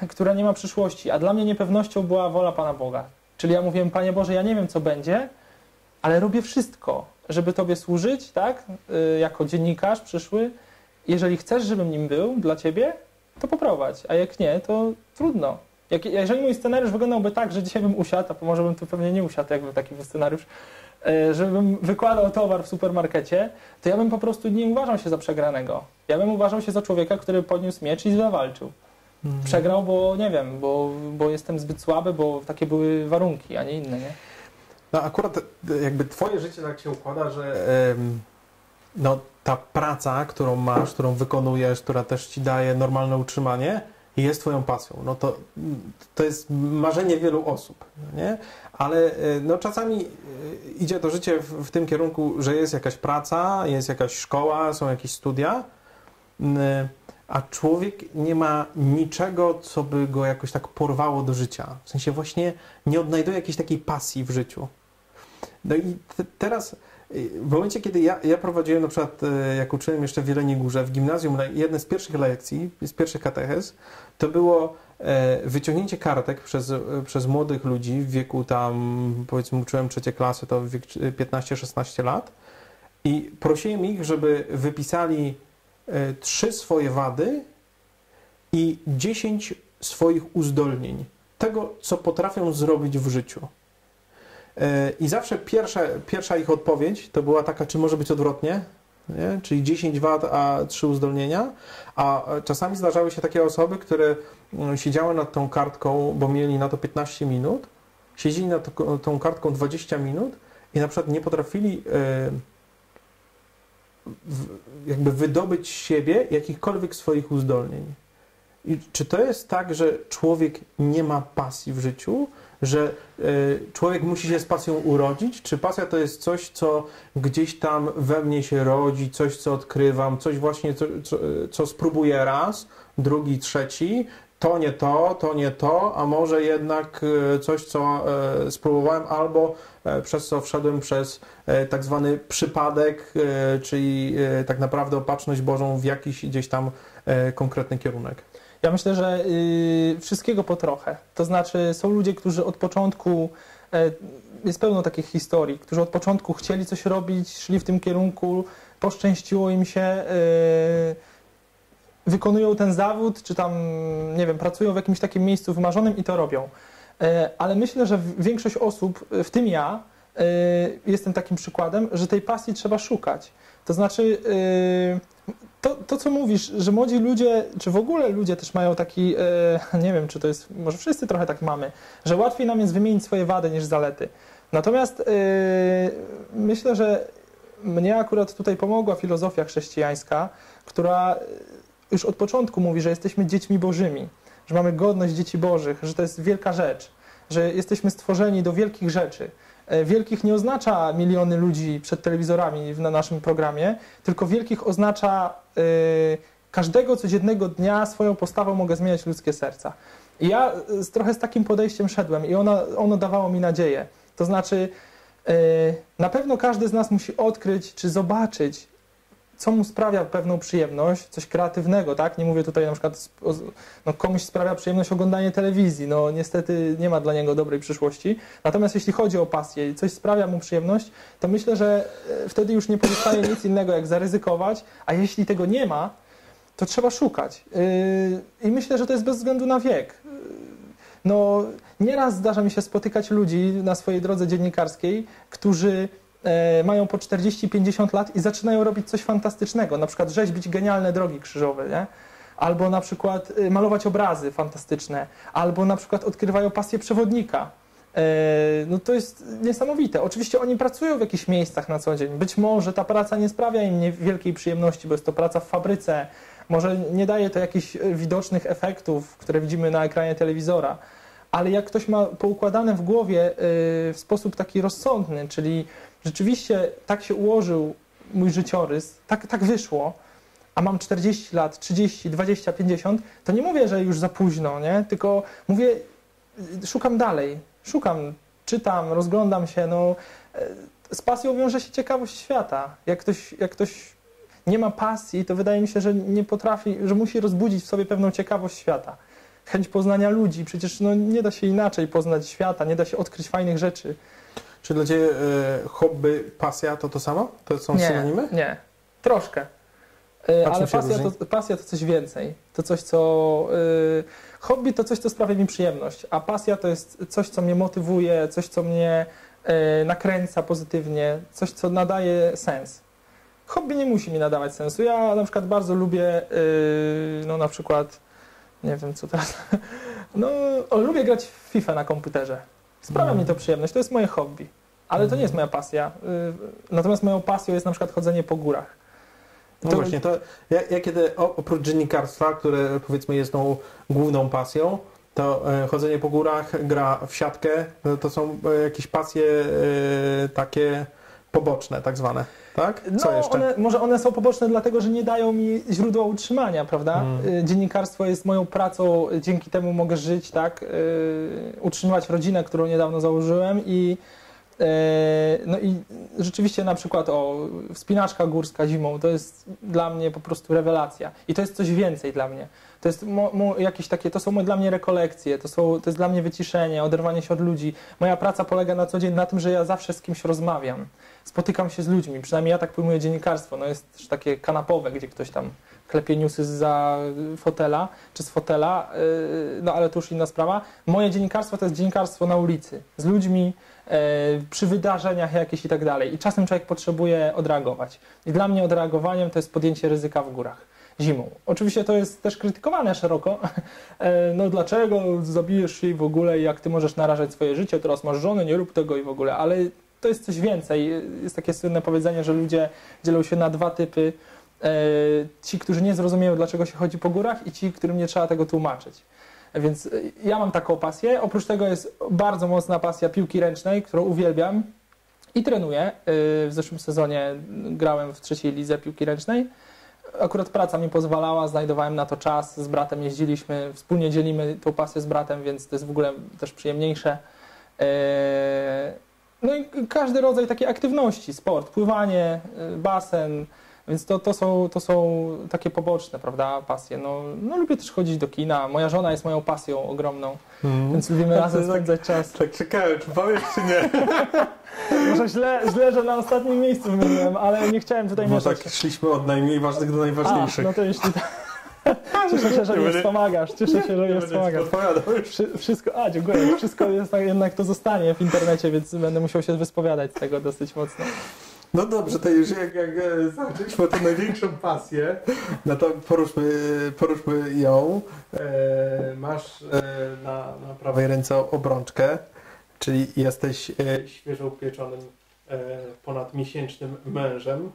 która nie ma przyszłości, a dla mnie niepewnością była wola Pana Boga. Czyli ja mówiłem, Panie Boże, ja nie wiem, co będzie, ale robię wszystko, żeby Tobie służyć, tak? Y, Jako dziennikarz przyszły. Jeżeli chcesz, żebym nim był dla Ciebie, to poprowadź, a jak nie, to trudno. Jak, jeżeli mój scenariusz wyglądałby tak, że dzisiaj bym usiadł, a może bym tu pewnie nie usiadł, jakby taki był scenariusz, e, żebym wykładał towar w supermarkecie, to ja bym po prostu nie uważał się za przegranego. Ja bym uważał się za człowieka, który podniósł miecz i zawalczył. Przegrał, bo nie wiem, bo, bo jestem zbyt słaby, bo takie były warunki, a nie inne, nie? No akurat e, jakby twoje życie tak się układa, że em, no, ta praca, którą masz, którą wykonujesz, która też ci daje normalne utrzymanie, jest twoją pasją. No to, to jest marzenie wielu osób, nie? Ale e, no, czasami e, idzie to życie w, w tym kierunku, że jest jakaś praca, jest jakaś szkoła, są jakieś studia, m, a człowiek nie ma niczego, co by go jakoś tak porwało do życia. W sensie właśnie nie odnajduje jakiejś takiej pasji w życiu. No i te, teraz, y, w momencie, kiedy ja, ja prowadziłem na przykład, y, jak uczyłem jeszcze w Jeleniej Górze, w gimnazjum, na jedne z pierwszych lekcji, z pierwszych katechez, to było e, wyciągnięcie kartek przez, e, przez młodych ludzi w wieku tam, powiedzmy, uczyłem trzecie klasy, to w wiek 15-16 lat i prosiłem ich, żeby wypisali e, trzy swoje wady i 10 swoich uzdolnień. Tego, co potrafią zrobić w życiu. E, I zawsze pierwsza, pierwsza ich odpowiedź to była taka, czy może być odwrotnie, nie? czyli 10 wad, a 3 uzdolnienia. A czasami zdarzały się takie osoby, które mm, siedziały nad tą kartką, bo mieli na to 15 minut, siedzieli nad tą- kartką 20 minut i na przykład nie potrafili e, w- jakby wydobyć z siebie jakichkolwiek swoich uzdolnień. I czy to jest tak, że człowiek nie ma pasji w życiu, że e, człowiek musi się z pasją urodzić? Czy pasja to jest coś, co gdzieś tam we mnie się rodzi, coś, co odkrywam, coś właśnie, co, co, co spróbuję raz, drugi, trzeci, to nie to, to nie to, a może jednak e, coś, co e, spróbowałem, albo przez co wszedłem przez tak zwany przypadek, czyli tak naprawdę opatrzność Bożą w jakiś gdzieś tam konkretny kierunek. Ja myślę, że y, wszystkiego po trochę. To znaczy, są ludzie, którzy od początku, e, jest pełno takich historii, którzy od początku chcieli coś robić, szli w tym kierunku, poszczęściło im się, e, wykonują ten zawód, czy tam, nie wiem, pracują w jakimś takim miejscu wymarzonym i to robią. E, ale myślę, że większość osób, w tym ja, e, jestem takim przykładem, że tej pasji trzeba szukać. To znaczy, e, to, to, co mówisz, że młodzi ludzie, czy w ogóle ludzie też mają taki, e, nie wiem, czy to jest, może wszyscy trochę tak mamy, że łatwiej nam jest wymienić swoje wady niż zalety. Natomiast e, myślę, że mnie akurat tutaj pomogła filozofia chrześcijańska, która już od początku mówi, że jesteśmy dziećmi bożymi, że mamy godność dzieci bożych, że to jest wielka rzecz, że jesteśmy stworzeni do wielkich rzeczy. E, Wielkich nie oznacza miliony ludzi przed telewizorami na naszym programie, tylko wielkich oznacza e, każdego codziennego dnia swoją postawą mogę zmieniać ludzkie serca. I ja e, z, trochę z takim podejściem szedłem i ona, ono dawało mi nadzieję. To znaczy, na pewno każdy z nas musi odkryć czy zobaczyć, co mu sprawia pewną przyjemność, coś kreatywnego, tak? Nie mówię tutaj na przykład, no komuś sprawia przyjemność oglądanie telewizji, no niestety nie ma dla niego dobrej przyszłości. Natomiast jeśli chodzi o pasję i coś sprawia mu przyjemność, to myślę, że e, wtedy już nie pozostaje nic innego jak zaryzykować, a jeśli tego nie ma, to trzeba szukać. Yy, I myślę, że to jest bez względu na wiek. Yy, No, nieraz zdarza mi się spotykać ludzi na swojej drodze dziennikarskiej, którzy mają po 40-50 lat i zaczynają robić coś fantastycznego, na przykład rzeźbić genialne drogi krzyżowe, nie? albo na przykład y, malować obrazy fantastyczne, albo na przykład odkrywają pasję przewodnika. E, No to jest niesamowite. Oczywiście oni pracują w jakichś miejscach na co dzień. Być może ta praca nie sprawia im wielkiej przyjemności, bo jest to praca w fabryce. Może nie daje to jakichś e, widocznych efektów, które widzimy na ekranie telewizora. Ale jak ktoś ma poukładane w głowie w sposób taki rozsądny, czyli rzeczywiście tak się ułożył mój życiorys, tak, tak wyszło, a mam 40 lat, 30, 20, 50, to nie mówię, że już za późno, nie? Tylko mówię, y, szukam dalej, szukam, czytam, rozglądam się, no y, z pasją wiąże się ciekawość świata. Jak ktoś, jak ktoś nie ma pasji, to wydaje mi się, że nie potrafi, że musi rozbudzić w sobie pewną ciekawość świata. Chęć poznania ludzi, przecież no, nie da się inaczej poznać świata, nie da się odkryć fajnych rzeczy. Czy dla Ciebie e, hobby, pasja to to samo? To są nie, synonimy? Nie, troszkę. Y, Ale pasja różni? to, pasja to coś więcej. To coś, co. y, hobby to coś, co sprawia mi przyjemność, a pasja to jest coś, co mnie motywuje, coś, co mnie y, nakręca pozytywnie, coś, co nadaje sens. Hobby nie musi mi nadawać sensu. Ja na przykład bardzo lubię, y, no na przykład, nie wiem co teraz, no lubię grać w FIFA na komputerze. Sprawia Mm. mi to przyjemność, to jest moje hobby. Ale to nie jest moja pasja. Y, Natomiast moją pasją jest na przykład chodzenie po górach. No To- właśnie, to ja, ja kiedy oprócz dziennikarstwa, które powiedzmy jest tą główną pasją, to e, chodzenie po górach, gra w siatkę, to, to są e, jakieś pasje e, takie poboczne, tak zwane, tak? Co no, jeszcze? One, może one są poboczne dlatego, że nie dają mi źródła utrzymania, prawda? Mm. Y, Dziennikarstwo jest moją pracą, dzięki temu mogę żyć, tak? Y, Utrzymywać rodzinę, którą niedawno założyłem i no i rzeczywiście na przykład o wspinaczka górska zimą to jest dla mnie po prostu rewelacja i to jest coś więcej dla mnie. To jest mo, mo, jakieś takie, to są dla mnie rekolekcje, to, są, to jest dla mnie wyciszenie, oderwanie się od ludzi. Moja praca polega na co dzień na tym, że ja zawsze z kimś rozmawiam spotykam się z ludźmi, przynajmniej ja tak pojmuję dziennikarstwo, no jest też takie kanapowe, gdzie ktoś tam klepie newsy za fotela, czy z fotela, yy, no ale to już inna sprawa. Moje dziennikarstwo to jest dziennikarstwo na ulicy, z ludźmi, przy wydarzeniach jakichś i tak dalej. I czasem człowiek potrzebuje odreagować. I dla mnie odreagowaniem to jest podjęcie ryzyka w górach. Zimą. Oczywiście to jest też krytykowane szeroko. E, No dlaczego zabijesz się i w ogóle, jak ty możesz narażać swoje życie, teraz masz żonę, nie rób tego i w ogóle, ale to jest coś więcej. Jest takie słynne powiedzenie, że ludzie dzielą się na dwa typy. E, Ci, którzy nie zrozumieją, dlaczego się chodzi po górach i ci, którym nie trzeba tego tłumaczyć. Więc e, ja mam taką pasję. Oprócz tego jest bardzo mocna pasja piłki ręcznej, którą uwielbiam i trenuję. E, W zeszłym sezonie grałem w trzeciej lidze piłki ręcznej. Akurat praca mi pozwalała, znajdowałem na to czas, z bratem jeździliśmy, wspólnie dzielimy tą pasję z bratem, więc to jest w ogóle też przyjemniejsze. E, No i każdy rodzaj takiej aktywności, sport, pływanie, y, basen, więc to, to, są, to są takie poboczne, prawda, pasje. No, no lubię też chodzić do kina, moja żona jest moją pasją ogromną, Mhm. więc lubimy To razem tak- spędzać czas. Tak czekałem, czy powiesz, czy nie? Może źle, źle, że na ostatnim miejscu wymieniłem, ale nie chciałem tutaj Bo mieszać. tak szliśmy od najmniej ważnych do A, najważniejszych. no to jeśli tak. Cieszę się, że Nie mnie wspomagasz, cieszę się, że nie mnie wspomagasz. Wszystko, a dziękuję, wszystko jest tak, jednak to zostanie w internecie, więc będę musiał się wyspowiadać z tego dosyć mocno. No dobrze, to już jak, jak e, zaczęliśmy tę największą pasję, no to poruszmy, poruszmy ją. E, masz e, na, na prawej ręce obrączkę, czyli jesteś świeżo upieczonym ponadmiesięcznym mężem.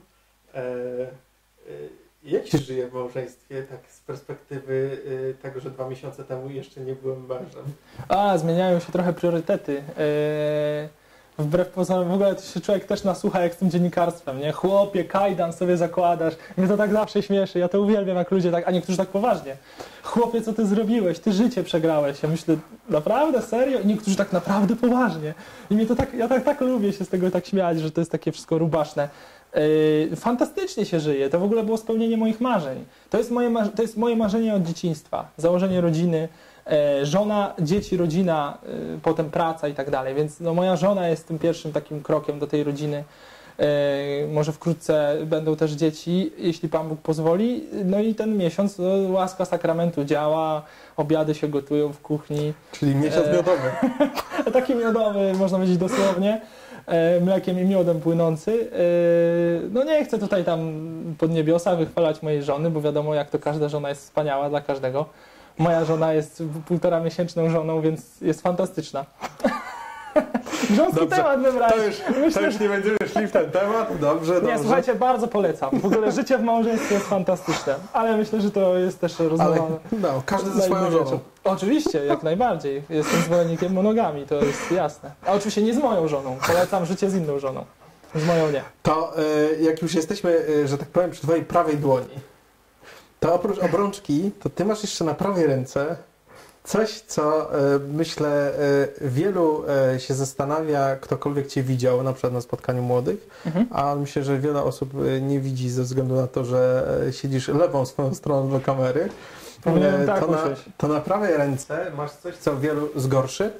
Jak się żyje w małżeństwie, tak z perspektywy tego, że dwa miesiące temu jeszcze nie byłem mężem? A, zmieniają się trochę priorytety. Wbrew pozorom, w ogóle to się człowiek też nasłucha jak z tym dziennikarstwem, nie? Chłopie, kajdan sobie zakładasz. Mnie to tak zawsze śmieszy, ja to uwielbiam, jak ludzie tak, a niektórzy tak poważnie. Chłopie, co ty zrobiłeś? Ty życie przegrałeś. Ja myślę, naprawdę, serio? I niektórzy tak naprawdę poważnie. I mnie to tak, ja tak, tak lubię się z tego tak śmiać, że to jest takie wszystko rubaszne. Yy, fantastycznie się żyje. To w ogóle było spełnienie moich marzeń. To jest moje, to jest moje marzenie od dzieciństwa. Założenie rodziny, żona, dzieci, rodzina, e, potem praca i tak dalej. Więc no, moja żona jest tym pierwszym takim krokiem do tej rodziny. E, może wkrótce będą też dzieci, jeśli Pan Bóg pozwoli. No i ten miesiąc no, łaska sakramentu działa, obiady się gotują w kuchni. Czyli miesiąc E, miodowy. Taki miodowy, można powiedzieć dosłownie, e, mlekiem i miodem płynący. E, No nie chcę tutaj tam pod niebiosa wychwalać mojej żony, bo wiadomo jak to każda żona jest wspaniała dla każdego. Moja żona jest półtora miesięczną żoną, więc jest fantastyczna. Grząski Dobrze, temat wybrać. To już, to Myślę, już nie będziemy szli w ten temat. Dobrze, Nie, dobrze. słuchajcie, bardzo polecam. W ogóle życie w małżeństwie jest fantastyczne, ale myślę, że to jest też rozmowa no, każdy ze swoją żoną. Oczywiście, jak najbardziej. Jestem zwolennikiem monogami, to jest jasne. A oczywiście nie z moją żoną. Polecam życie z inną żoną. Z moją nie. To y, jak już jesteśmy, y, że tak powiem, przy twojej prawej dłoni, to oprócz obrączki, to ty masz jeszcze na prawej ręce coś, co y, myślę y, wielu y, się zastanawia, ktokolwiek cię widział, na przykład na spotkaniu młodych, Mhm. a myślę, że wiele osób nie widzi ze względu na to, że siedzisz lewą swoją stroną do kamery. E, tak to, na, to na prawej ręce masz coś, co wielu zgorszy,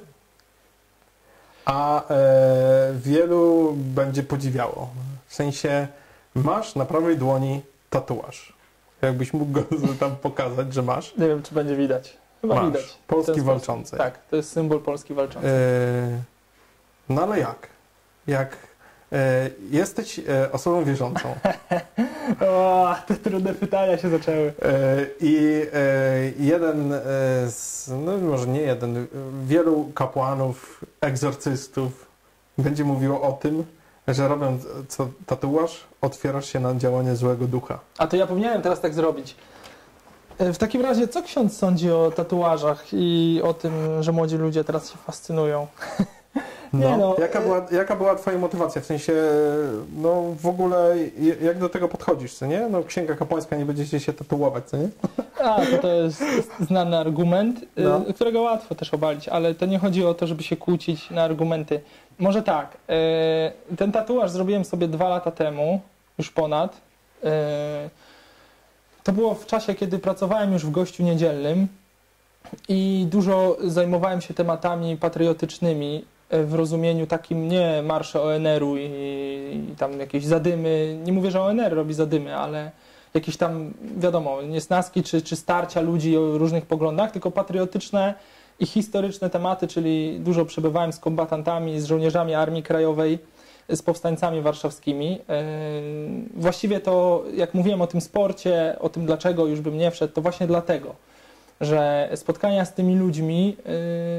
a e, wielu będzie podziwiało. W sensie masz na prawej dłoni tatuaż. Jakbyś mógł go tam pokazać, że masz. Nie wiem, czy będzie widać. Chyba masz. widać. Polski walczący. Tak, to jest symbol Polski walczący. E, no ale jak? Jak e, jesteś e, osobą wierzącą O, te trudne pytania się zaczęły. I jeden z, no może nie jeden, wielu kapłanów, egzorcystów będzie mówiło o tym, że robiąc co, tatuaż, otwierasz się na działanie złego ducha. A to ja powinienem teraz tak zrobić. E, W takim razie, co ksiądz sądzi o tatuażach i o tym, że młodzi ludzie teraz się fascynują? Nie no, jaka, była, jaka była twoja motywacja? W sensie, no w ogóle jak do tego podchodzisz, co nie? No księga kapłańska, nie będziecie się tatuować, co nie? A, to, to jest znany argument, y, No. którego łatwo też obalić, ale to nie chodzi o to, żeby się kłócić na argumenty. Może tak, y, ten tatuaż zrobiłem sobie dwa lata temu, już ponad. Y, to było w czasie, kiedy pracowałem już w gościu niedzielnym i dużo zajmowałem się tematami patriotycznymi w rozumieniu takim nie marsze ONR-u i, i tam jakieś zadymy. Nie mówię, że ONR robi zadymy, ale jakieś tam, wiadomo, niesnaski czy, czy starcia ludzi o różnych poglądach, tylko patriotyczne i historyczne tematy, czyli dużo przebywałem z kombatantami, z żołnierzami Armii Krajowej, z powstańcami warszawskimi. Yy, Właściwie to, jak mówiłem o tym sporcie, o tym dlaczego już bym nie wszedł, to właśnie dlatego, że spotkania z tymi ludźmi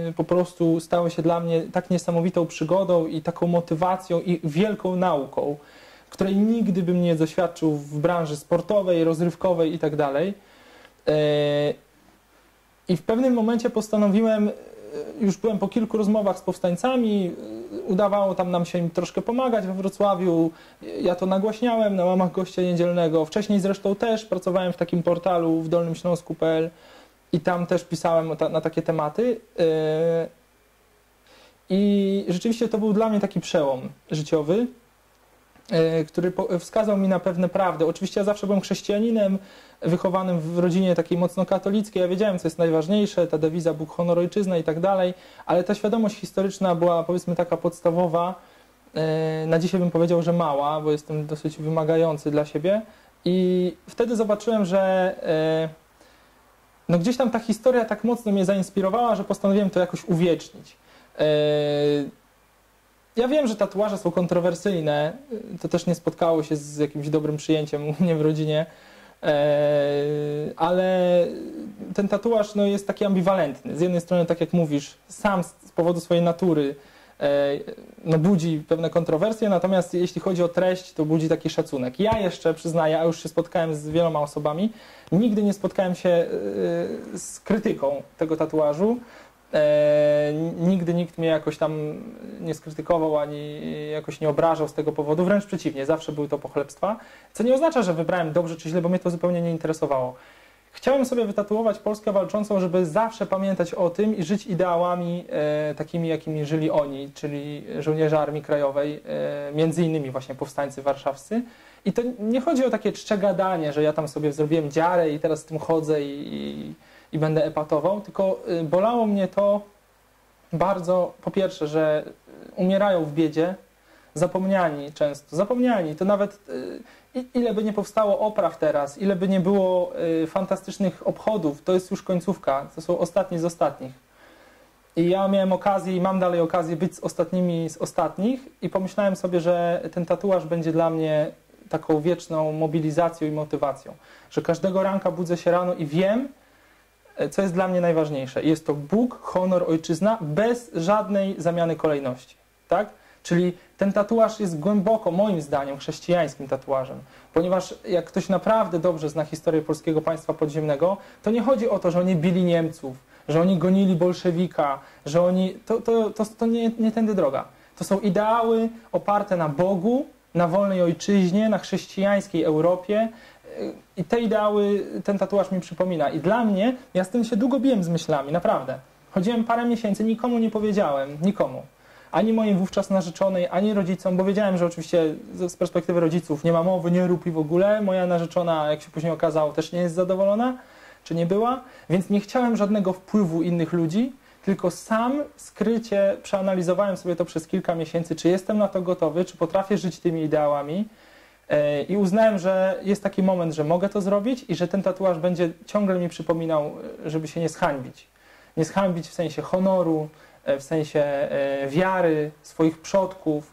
yy, po prostu stały się dla mnie tak niesamowitą przygodą i taką motywacją i wielką nauką, której nigdy bym nie doświadczył w branży sportowej, rozrywkowej i tak. Yy, I w pewnym momencie postanowiłem, yy, już byłem po kilku rozmowach z powstańcami, yy, udawało tam nam się im troszkę pomagać we Wrocławiu. Ja to nagłaśniałem na łamach gościa niedzielnego. Wcześniej zresztą też pracowałem w takim portalu w dolnymśląsku.pl i tam też pisałem ta, na takie tematy. Yy, I rzeczywiście to był dla mnie taki przełom życiowy, e, który wskazał mi na pewne prawdy. Oczywiście ja zawsze byłem chrześcijaninem, wychowanym w rodzinie takiej mocno katolickiej. Ja wiedziałem, co jest najważniejsze, ta dewiza Bóg, honor, ojczyzna i tak dalej, ale ta świadomość historyczna była powiedzmy taka podstawowa. E, Na dzisiaj bym powiedział, że mała, bo jestem dosyć wymagający dla siebie. I wtedy zobaczyłem, że no gdzieś tam ta historia tak mocno mnie zainspirowała, że postanowiłem to jakoś uwiecznić. E, Ja wiem, że tatuaże są kontrowersyjne. To też nie spotkało się z jakimś dobrym przyjęciem u mnie w rodzinie. E, Ale ten tatuaż no, jest taki ambiwalentny. Z jednej strony, tak jak mówisz, sam z z powodu swojej natury no budzi pewne kontrowersje, natomiast jeśli chodzi o treść, to budzi taki szacunek. Ja jeszcze przyznaję, a już się spotkałem z wieloma osobami, nigdy nie spotkałem się z krytyką tego tatuażu. E, nigdy nikt mnie jakoś tam nie skrytykował ani jakoś nie obrażał z tego powodu, wręcz przeciwnie, zawsze były to pochlebstwa, co nie oznacza, że wybrałem dobrze czy źle, bo mnie to zupełnie nie interesowało. Chciałem sobie wytatuować Polskę walczącą, żeby zawsze pamiętać o tym i żyć ideałami e, takimi, jakimi żyli oni, czyli żołnierze Armii Krajowej, e, między innymi właśnie powstańcy warszawscy. I to nie chodzi o takie czcze gadanie, że ja tam sobie zrobiłem dziarę i teraz z tym chodzę i, i i będę epatował, tylko y, bolało mnie to bardzo, po pierwsze, że umierają w biedzie, zapomniani często, zapomniani, to nawet y, ile by nie powstało opraw teraz, ile by nie było y, fantastycznych obchodów, to jest już końcówka, to są ostatni z ostatnich. I ja miałem okazję i mam dalej okazję być z ostatnimi z ostatnich i pomyślałem sobie, że ten tatuaż będzie dla mnie taką wieczną mobilizacją i motywacją, że każdego ranka budzę się rano i wiem, E, co jest dla mnie najważniejsze. Jest to Bóg, honor, ojczyzna, bez żadnej zamiany kolejności. Tak? Czyli ten tatuaż jest głęboko, moim zdaniem, chrześcijańskim tatuażem. Ponieważ jak ktoś naprawdę dobrze zna historię polskiego państwa podziemnego, to nie chodzi o to, że oni bili Niemców, że oni gonili bolszewika, że oni. To, to, to, to nie, nie tędy droga. To są ideały oparte na Bogu, na wolnej ojczyźnie, na chrześcijańskiej Europie, i te ideały ten tatuaż mi przypomina. I dla mnie, ja z tym się długo biłem z myślami, naprawdę. Chodziłem parę miesięcy, nikomu nie powiedziałem, nikomu. Ani mojej wówczas narzeczonej, ani rodzicom, bo wiedziałem, że oczywiście z perspektywy rodziców nie ma mowy, nie rób i w ogóle. Moja narzeczona, jak się później okazało, też nie jest zadowolona, czy nie była, więc nie chciałem żadnego wpływu innych ludzi, tylko sam skrycie przeanalizowałem sobie to przez kilka miesięcy, czy jestem na to gotowy, czy potrafię żyć tymi ideałami, E, I uznałem, że jest taki moment, że mogę to zrobić i że ten tatuaż będzie ciągle mi przypominał, e, żeby się nie zhańbić. Nie zhańbić w sensie honoru, w sensie wiary swoich przodków,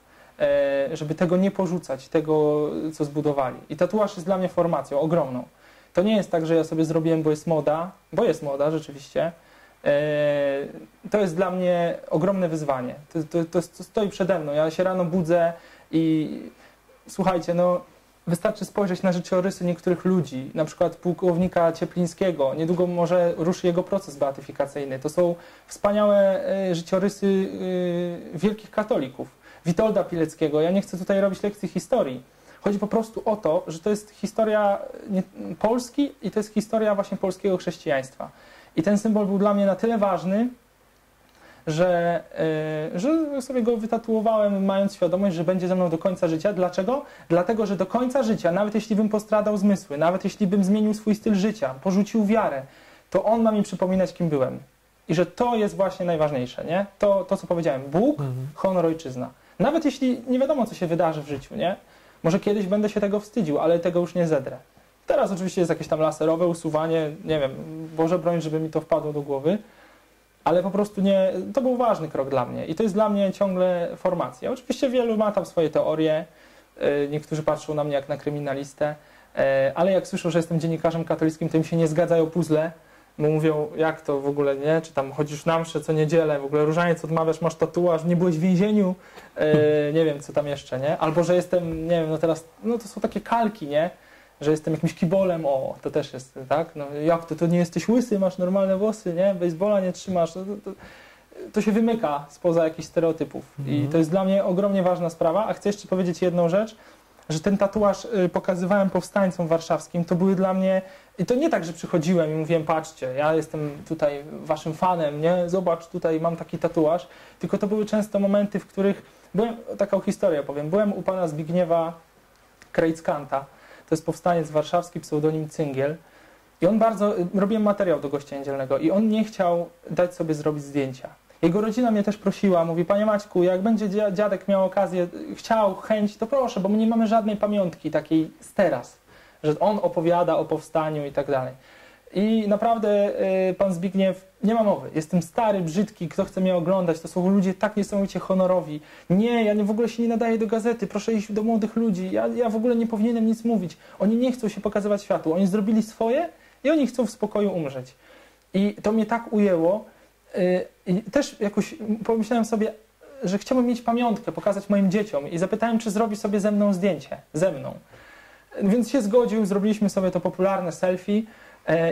żeby tego nie porzucać, tego, co zbudowali. I tatuaż jest dla mnie formacją ogromną. To nie jest tak, że ja sobie zrobiłem, bo jest moda, bo jest moda rzeczywiście. To jest dla mnie ogromne wyzwanie. To, to, to stoi przede mną. Ja się rano budzę i słuchajcie, no wystarczy spojrzeć na życiorysy niektórych ludzi, na przykład pułkownika Cieplińskiego. Niedługo może ruszy jego proces beatyfikacyjny. To są wspaniałe e, życiorysy e, wielkich katolików. Witolda Pileckiego. Ja nie chcę tutaj robić lekcji historii. Chodzi po prostu o to, że to jest historia Polski i to jest historia właśnie polskiego chrześcijaństwa. I ten symbol był dla mnie na tyle ważny, że, e, że sobie go wytatuowałem, mając świadomość, że będzie ze mną do końca życia. Dlaczego? Dlatego, że do końca życia, nawet jeśli bym postradał zmysły, nawet jeśli bym zmienił swój styl życia, porzucił wiarę, to on ma mi przypominać, kim byłem. I że to jest właśnie najważniejsze, nie? To, to co powiedziałem. Bóg, mhm. honor, ojczyzna. Nawet jeśli nie wiadomo, co się wydarzy w życiu, nie? Może kiedyś będę się tego wstydził, ale tego już nie zedrę. Teraz oczywiście jest jakieś tam laserowe usuwanie, nie wiem, Boże broń, żeby mi to wpadło do głowy, ale po prostu nie, to był ważny krok dla mnie i to jest dla mnie ciągle formacja. Oczywiście wielu ma tam swoje teorie, e, niektórzy patrzą na mnie jak na kryminalistę, e, ale jak słyszą, że jestem dziennikarzem katolickim, to im się nie zgadzają puzzle, bo mówią, jak to w ogóle, nie? Czy tam chodzisz na mszę co niedzielę, w ogóle różaniec odmawiasz, masz tatuaż, nie byłeś w więzieniu, e, nie wiem, co tam jeszcze, nie? Albo, że jestem, nie wiem, no teraz, no to są takie kalki, nie? Że jestem jakimś kibolem, o, to też jest, tak? No, jak to, to nie jesteś łysy, masz normalne włosy, nie? Baseballa nie trzymasz, to, to, to się wymyka spoza jakichś stereotypów. Mhm. I to jest dla mnie ogromnie ważna sprawa. A chcę jeszcze powiedzieć jedną rzecz, że ten tatuaż y, pokazywałem powstańcom warszawskim, to były dla mnie, i to nie tak, że przychodziłem i mówiłem, patrzcie, ja jestem tutaj waszym fanem, nie? Zobacz, tutaj mam taki tatuaż, tylko to były często momenty, w których, byłem, taką historię powiem, byłem u pana Zbigniewa Krejckanta, to jest powstaniec warszawski, pseudonim Cyngiel. I on bardzo, robiłem materiał do gościa niedzielnego i on nie chciał dać sobie zrobić zdjęcia. Jego rodzina mnie też prosiła, mówi, panie Maćku, jak będzie dziadek miał okazję, chciał, chęć, to proszę, bo my nie mamy żadnej pamiątki takiej z teraz, że on opowiada o powstaniu i tak dalej. I naprawdę y, pan Zbigniew nie ma mowy. Jestem stary, brzydki, kto chce mnie oglądać. To są ludzie tak niesamowicie honorowi. Nie, ja nie, w ogóle się nie nadaję do gazety. Proszę iść do młodych ludzi. Ja, ja w ogóle nie powinienem nic mówić. Oni nie chcą się pokazywać światu. Oni zrobili swoje i oni chcą w spokoju umrzeć. I to mnie tak ujęło. Y, I też jakoś pomyślałem sobie, że chciałbym mieć pamiątkę, pokazać moim dzieciom i zapytałem, czy zrobi sobie ze mną zdjęcie, ze mną. Więc się zgodził, zrobiliśmy sobie to popularne selfie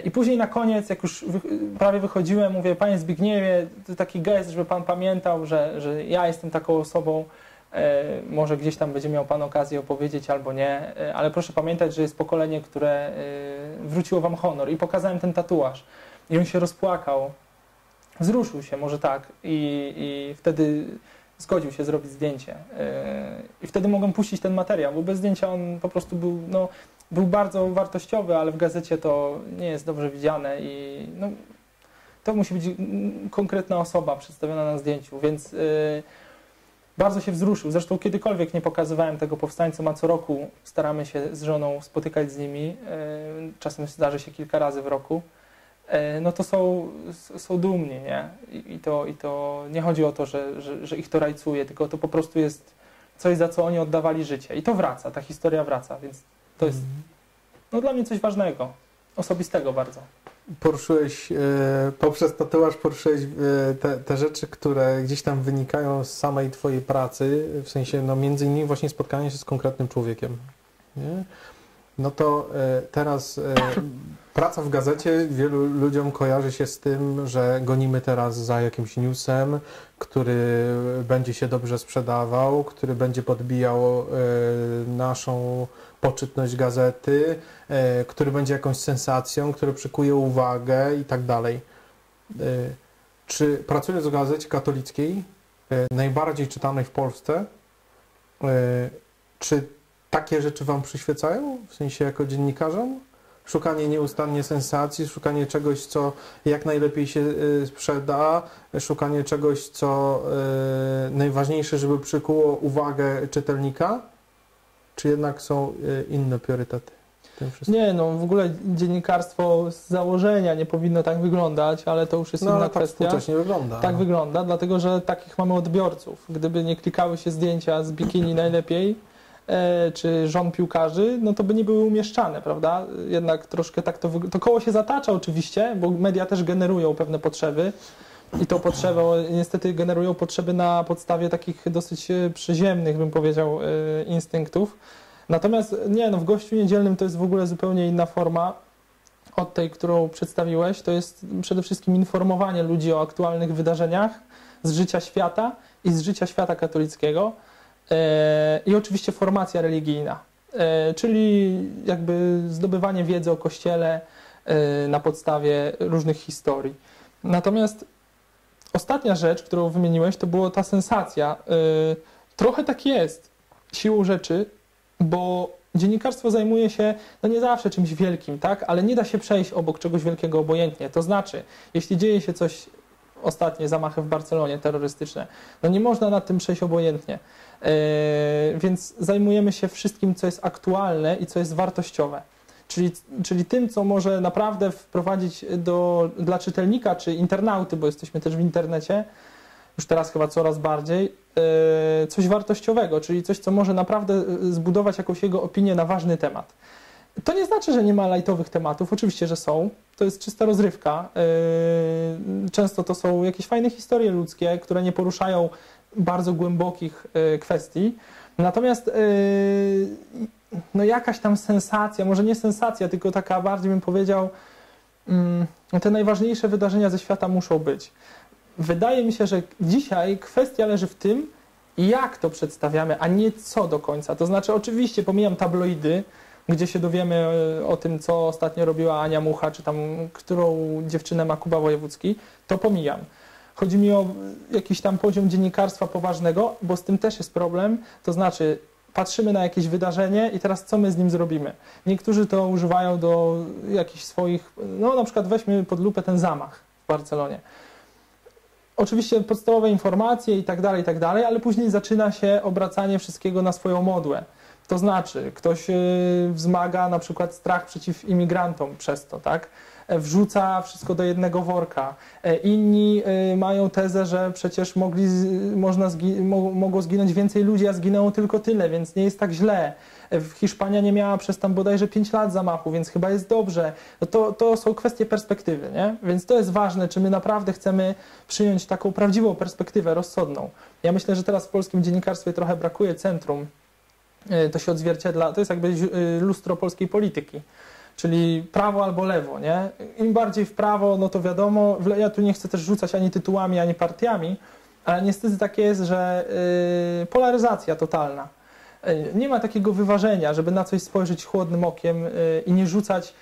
i później na koniec, jak już prawie wychodziłem, mówię, panie Zbigniewie, to taki gest, żeby pan pamiętał, że, że ja jestem taką osobą, e, może gdzieś tam będzie miał pan okazję opowiedzieć albo nie, e, ale proszę pamiętać, że jest pokolenie, które wróciło wam honor. I pokazałem ten tatuaż. I on się rozpłakał, wzruszył się, może tak. I, i wtedy zgodził się zrobić zdjęcie. I wtedy mogłem puścić ten materiał, bo bez zdjęcia on po prostu był, no, był bardzo wartościowy, ale w gazecie to nie jest dobrze widziane i no, to musi być konkretna osoba przedstawiona na zdjęciu, więc yy, bardzo się wzruszył. Zresztą kiedykolwiek nie pokazywałem tego powstańcom, a co roku staramy się z żoną spotykać z nimi. Yy, czasem zdarzy się kilka razy w roku. E, no to są, są dumni, nie? I, I, to, I to nie chodzi o to, że, że, że ich to rajcuje, tylko to po prostu jest coś, za co oni oddawali życie. I to wraca, ta historia wraca, więc to jest no, dla mnie coś ważnego, osobistego bardzo. Poruszyłeś, e, poprzez tatuaż poruszyłeś e, te, te rzeczy, które gdzieś tam wynikają z samej Twojej pracy, w sensie no między innymi właśnie spotkanie się z konkretnym człowiekiem. Nie? No to e, teraz praca w gazecie wielu ludziom kojarzy się z tym, że gonimy teraz za jakimś newsem, który będzie się dobrze sprzedawał, który będzie podbijał naszą poczytność gazety, który będzie jakąś sensacją, który przykuje uwagę i tak dalej. Czy pracując w gazecie katolickiej, najbardziej czytanej w Polsce, czy takie rzeczy Wam przyświecają, w sensie jako dziennikarzom? Szukanie nieustannie sensacji, szukanie czegoś, co jak najlepiej się sprzeda, szukanie czegoś, co najważniejsze, żeby przykuło uwagę czytelnika? Czy jednak są y, inne priorytety? Nie, no w ogóle dziennikarstwo z założenia nie powinno tak wyglądać, ale to już jest no, inna ale tak kwestia. Tak wygląda. Tak no. wygląda, dlatego że takich mamy odbiorców. Gdyby nie klikały się zdjęcia z bikini najlepiej, E, czy żon piłkarzy, no to by nie były umieszczane, prawda? Jednak troszkę tak to, to koło się zatacza oczywiście, bo media też generują pewne potrzeby i to potrzeby niestety generują potrzeby na podstawie takich dosyć e, przyziemnych, bym powiedział, e, instynktów. Natomiast nie, no w gościu niedzielnym to jest w ogóle zupełnie inna forma od tej, którą przedstawiłeś. To jest przede wszystkim informowanie ludzi o aktualnych wydarzeniach z życia świata i z życia świata katolickiego. E, I oczywiście formacja religijna, czyli jakby zdobywanie wiedzy o Kościele na podstawie różnych historii. Natomiast ostatnia rzecz, którą wymieniłeś, to była ta sensacja. Trochę tak jest siłą rzeczy, bo dziennikarstwo zajmuje się no nie zawsze czymś wielkim, tak? ale nie da się przejść obok czegoś wielkiego obojętnie. To znaczy, jeśli dzieje się coś, ostatnie zamachy w Barcelonie terrorystyczne, no nie można nad tym przejść obojętnie. E, więc zajmujemy się wszystkim, co jest aktualne i co jest wartościowe. Czyli, czyli tym, co może naprawdę wprowadzić do, dla czytelnika czy internauty, bo jesteśmy też w internecie, już teraz chyba coraz bardziej, e, coś wartościowego, czyli coś, co może naprawdę e, zbudować jakąś jego opinię na ważny temat. To nie znaczy, że nie ma lajtowych tematów, oczywiście, że są. To jest czysta rozrywka. Często to są jakieś fajne historie ludzkie, które nie poruszają bardzo głębokich e, kwestii. Natomiast e, no jakaś tam sensacja, może nie sensacja, tylko taka bardziej bym powiedział, mm, te najważniejsze wydarzenia ze świata muszą być. Wydaje mi się, że dzisiaj kwestia leży w tym, jak to przedstawiamy, a nie co do końca. To znaczy, oczywiście pomijam tabloidy, gdzie się dowiemy e, o tym, co ostatnio robiła Ania Mucha, czy tam którą dziewczynę ma Kuba Wojewódzki, to pomijam. Chodzi mi o jakiś tam poziom dziennikarstwa poważnego, bo z tym też jest problem. To znaczy, patrzymy na jakieś wydarzenie i teraz co my z nim zrobimy? Niektórzy to używają do jakichś swoich, no na przykład weźmy pod lupę ten zamach w Barcelonie. Oczywiście podstawowe informacje i tak dalej, i tak dalej, ale później zaczyna się obracanie wszystkiego na swoją modłę. To znaczy, ktoś y, wzmaga na przykład strach przeciw imigrantom przez to, tak? E, Wrzuca wszystko do jednego worka. E, Inni y, mają tezę, że przecież mogli, można zgi- mo- mogło zginąć więcej ludzi, a zginęło tylko tyle, więc nie jest tak źle. E, Hiszpania nie miała przez tam bodajże 5 lat zamachu, więc chyba jest dobrze. No to, to są kwestie perspektywy, nie? Więc to jest ważne, czy my naprawdę chcemy przyjąć taką prawdziwą perspektywę rozsądną. Ja myślę, że teraz w polskim dziennikarstwie trochę brakuje centrum. E, To się odzwierciedla, to jest jakby y, lustro polskiej polityki. Czyli prawo albo lewo, nie? Im bardziej w prawo, no to wiadomo, ja tu nie chcę też rzucać ani tytułami, ani partiami, ale niestety tak jest, że y, polaryzacja totalna. Nie ma takiego wyważenia, żeby na coś spojrzeć chłodnym okiem i nie rzucać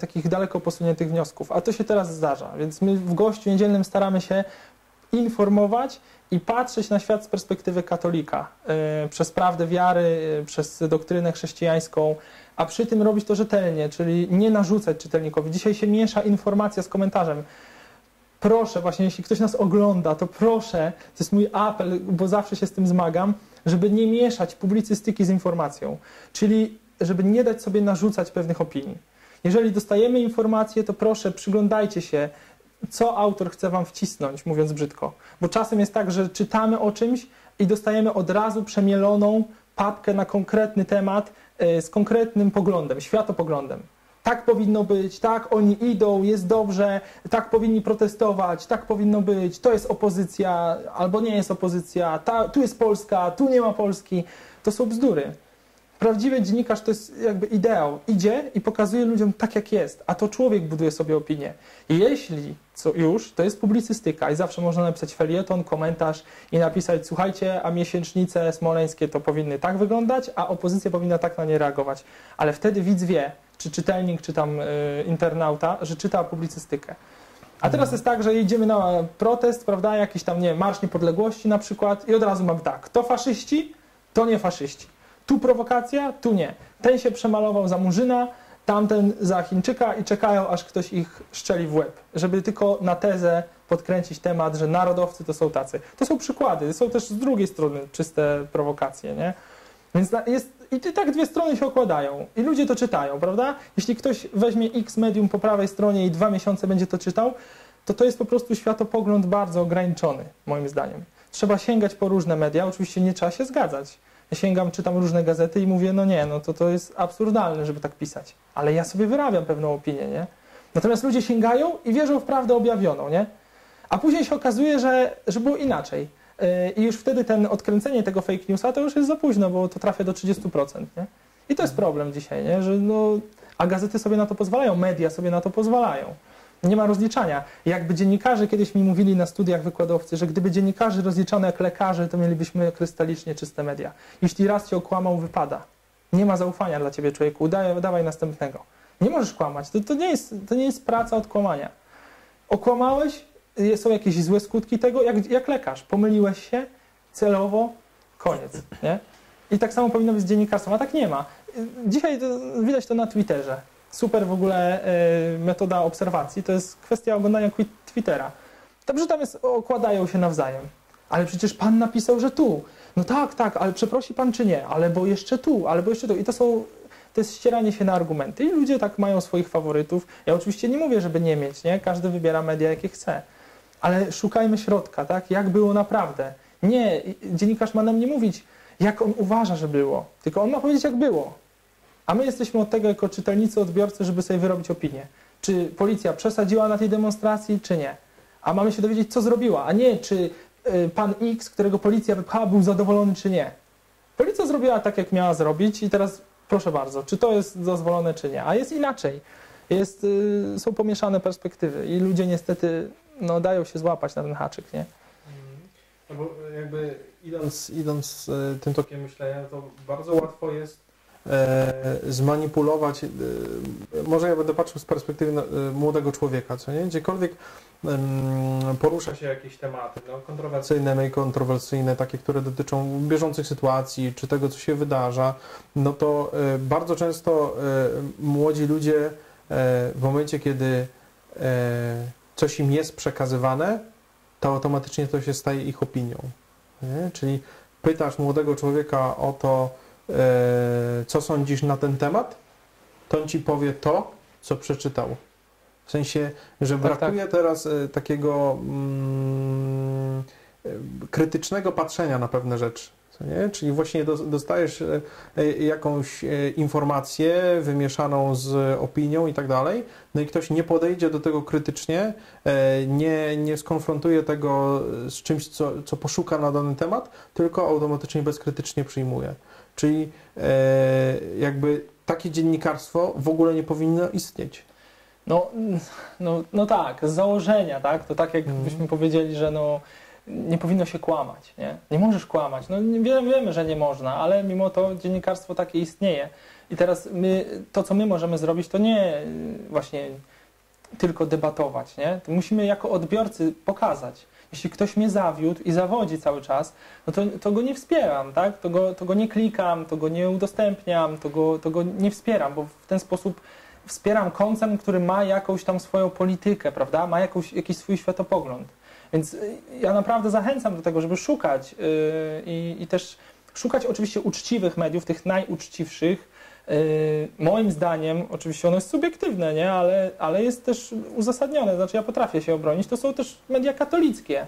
takich daleko posuniętych wniosków. A to się teraz zdarza, więc my w gościu niedzielnym staramy się informować i patrzeć na świat z perspektywy katolika, y, przez prawdę wiary, y, przez doktrynę chrześcijańską, a przy tym robić to rzetelnie, czyli nie narzucać czytelnikowi. Dzisiaj się miesza informacja z komentarzem. Proszę, właśnie jeśli ktoś nas ogląda, to proszę, to jest mój apel, bo zawsze się z tym zmagam, żeby nie mieszać publicystyki z informacją, czyli żeby nie dać sobie narzucać pewnych opinii. Jeżeli dostajemy informacje, to proszę przyglądajcie się, co autor chce wam wcisnąć, mówiąc brzydko. Bo czasem jest tak, że czytamy o czymś i dostajemy od razu przemieloną papkę na konkretny temat y, z konkretnym poglądem, światopoglądem. Tak powinno być, tak oni idą, jest dobrze, tak powinni protestować, tak powinno być, to jest opozycja albo nie jest opozycja, ta, tu jest Polska, tu nie ma Polski. To są bzdury. Prawdziwy dziennikarz to jest jakby ideał. Idzie i pokazuje ludziom tak, jak jest, a to człowiek buduje sobie opinię. I jeśli co już, to jest publicystyka i zawsze można napisać felieton, komentarz i napisać, słuchajcie, a miesięcznice smoleńskie to powinny tak wyglądać, a opozycja powinna tak na nie reagować. Ale wtedy widz wie, czy czytelnik, czy tam y, internauta, że czyta publicystykę. A teraz jest tak, że idziemy na protest, prawda, jakiś tam, nie wiem, Marsz Niepodległości na przykład i od razu mamy tak, to faszyści, to nie faszyści. Tu prowokacja, tu nie. Ten się przemalował za Murzyna, tamten za Chińczyka i czekają, aż ktoś ich szczeli w łeb, żeby tylko na tezę podkręcić temat, że narodowcy to są tacy. To są przykłady, są też z drugiej strony czyste prowokacje, nie? Więc jest, i tak dwie strony się okładają i ludzie to czytają, prawda? Jeśli ktoś weźmie X medium po prawej stronie i dwa miesiące będzie to czytał, to to jest po prostu światopogląd bardzo ograniczony, moim zdaniem. Trzeba sięgać po różne media, oczywiście nie trzeba się zgadzać. Sięgam, czytam różne gazety i mówię, no nie, no to to jest absurdalne, żeby tak pisać. Ale ja sobie wyrabiam pewną opinię, nie? Natomiast ludzie sięgają i wierzą w prawdę objawioną, nie? A później się okazuje, że, że było inaczej. Yy, I już wtedy ten odkręcenie tego fake newsa to już jest za późno, bo to trafia do 30%, nie? I to jest problem dzisiaj, nie? Że no, a gazety sobie na to pozwalają, media sobie na to pozwalają. Nie ma rozliczania. Jakby dziennikarze kiedyś mi mówili na studiach wykładowcy, że gdyby dziennikarze rozliczano jak lekarze, to mielibyśmy krystalicznie czyste media. Jeśli raz cię okłamał, wypada. Nie ma zaufania dla ciebie, człowieku. Daj, dawaj następnego. Nie możesz kłamać. To, to, nie jest, to nie jest praca od kłamania. Okłamałeś, y, są jakieś złe skutki tego, jak, jak lekarz. Pomyliłeś się celowo, koniec. Nie? I tak samo powinno być z dziennikarstwem, a tak nie ma. Y, Dzisiaj to, widać to na Twitterze. Super w ogóle y, metoda obserwacji, to jest kwestia oglądania Twittera. Dobrze tam jest, okładają się nawzajem. Ale przecież pan napisał, że tu. No tak, tak, ale przeprosi pan czy nie? Ale bo jeszcze tu, albo jeszcze tu. I to są, to jest ścieranie się na argumenty. I ludzie tak mają swoich faworytów. Ja oczywiście nie mówię, żeby nie mieć, nie? Każdy wybiera media, jakie chce. Ale szukajmy środka, tak? Jak było naprawdę. Nie, dziennikarz ma nam nie mówić, jak on uważa, że było, tylko on ma powiedzieć, jak było. A my jesteśmy od tego, jako czytelnicy, odbiorcy, żeby sobie wyrobić opinię. Czy policja przesadziła na tej demonstracji, czy nie. A mamy się dowiedzieć, co zrobiła, a nie, czy y, pan X, którego policja wypchała, był zadowolony, czy nie. Policja zrobiła tak, jak miała zrobić i teraz proszę bardzo, czy to jest dozwolone, czy nie. A jest inaczej. Jest, y, są pomieszane perspektywy i ludzie niestety no, dają się złapać na ten haczyk, nie? No bo jakby idąc, idąc e, tym tokiem myślenia, to bardzo łatwo jest zmanipulować. E, może ja będę patrzył z perspektywy no, e, młodego człowieka, co nie? Gdziekolwiek porusza się jakieś tematy no, kontrowersyjne, mniej kontrowersyjne, takie, które dotyczą bieżących sytuacji, czy tego, co się wydarza, no to e, bardzo często e, młodzi ludzie e, w momencie, kiedy e, coś im jest przekazywane, to automatycznie to się staje ich opinią. Nie? Czyli pytasz młodego człowieka o to, co sądzisz na ten temat, to on ci powie to, co przeczytał. W sensie, że Tak, brakuje teraz e, takiego mm, e, krytycznego patrzenia na pewne rzeczy. Nie? Czyli właśnie dos- dostajesz e, e, jakąś e, informację wymieszaną z opinią i tak dalej, no i ktoś nie podejdzie do tego krytycznie, e, nie, nie skonfrontuje tego z czymś, co, co poszuka na dany temat, tylko automatycznie bezkrytycznie przyjmuje. Czyli e, jakby takie dziennikarstwo w ogóle nie powinno istnieć. No, no, no tak, z założenia, tak? To tak jakbyśmy powiedzieli, że no, nie powinno się kłamać, nie? Nie możesz kłamać. No wiemy, wiemy, że nie można, ale mimo to dziennikarstwo takie istnieje. I teraz my, to, co my możemy zrobić, to nie właśnie tylko debatować, nie? To musimy jako odbiorcy pokazać. Jeśli ktoś mnie zawiódł i zawodzi cały czas, no to, to go nie wspieram, tak? To go, to go nie klikam, to go nie udostępniam, to go, to go nie wspieram, bo w ten sposób wspieram koncern, który ma jakąś tam swoją politykę, prawda? Ma jakąś, jakiś swój światopogląd. Więc y, ja naprawdę zachęcam do tego, żeby szukać yy, i, i też szukać oczywiście uczciwych mediów, tych najuczciwszych. Yy, moim zdaniem, oczywiście ono jest subiektywne, nie? Ale, ale jest też uzasadnione, znaczy ja potrafię się obronić, to są też media katolickie,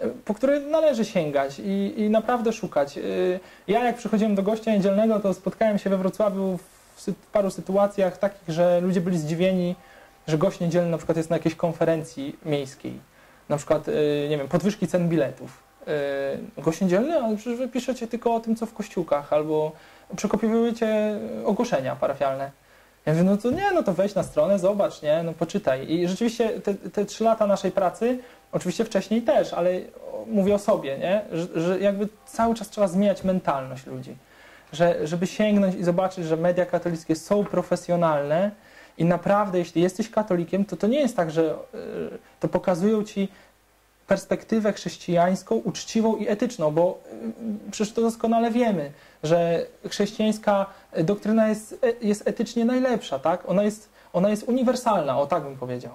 yy, po które należy sięgać i, i naprawdę szukać. Yy, ja jak przychodziłem do gościa niedzielnego, to spotkałem się we Wrocławiu w, paru sytuacjach takich, że ludzie byli zdziwieni, że gość niedzielny na przykład jest na jakiejś konferencji miejskiej. Na przykład, nie wiem, podwyżki cen biletów. Gość niedzielny, ale przecież wy piszecie tylko o tym, co w kościółkach, albo przekopiowujecie ogłoszenia parafialne. Ja mówię, no to nie, no to wejdź na stronę, zobacz, nie, no poczytaj. I rzeczywiście te, te trzy lata naszej pracy, oczywiście wcześniej też, ale mówię o sobie, nie, że, że jakby cały czas trzeba zmieniać mentalność ludzi. Że, żeby sięgnąć i zobaczyć, że media katolickie są profesjonalne i naprawdę, jeśli jesteś katolikiem, to to nie jest tak, że y, to pokazują ci perspektywę chrześcijańską, uczciwą i etyczną, bo y, przecież to doskonale wiemy, że chrześcijańska doktryna jest, e- jest etycznie najlepsza, tak? Ona jest, ona jest uniwersalna, o tak bym powiedział.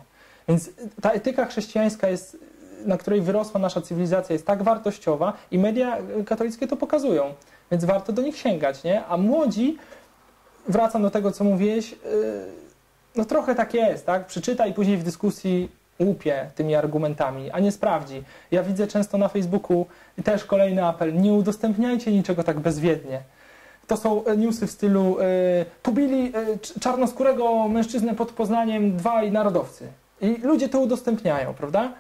Więc ta etyka chrześcijańska jest, na której wyrosła nasza cywilizacja, jest tak wartościowa i media katolickie to pokazują. Więc warto do nich sięgać, nie? A młodzi, wracam do tego, co mówiłeś, no trochę tak jest, tak? Przeczyta i później w dyskusji łupie tymi argumentami, a nie sprawdzi. Ja widzę często na Facebooku też kolejny apel, nie udostępniajcie niczego tak bezwiednie. To są e, newsy w stylu y, pobili y, cz- czarnoskórego mężczyznę pod Poznaniem dwaj narodowcy. I ludzie to udostępniają, prawda?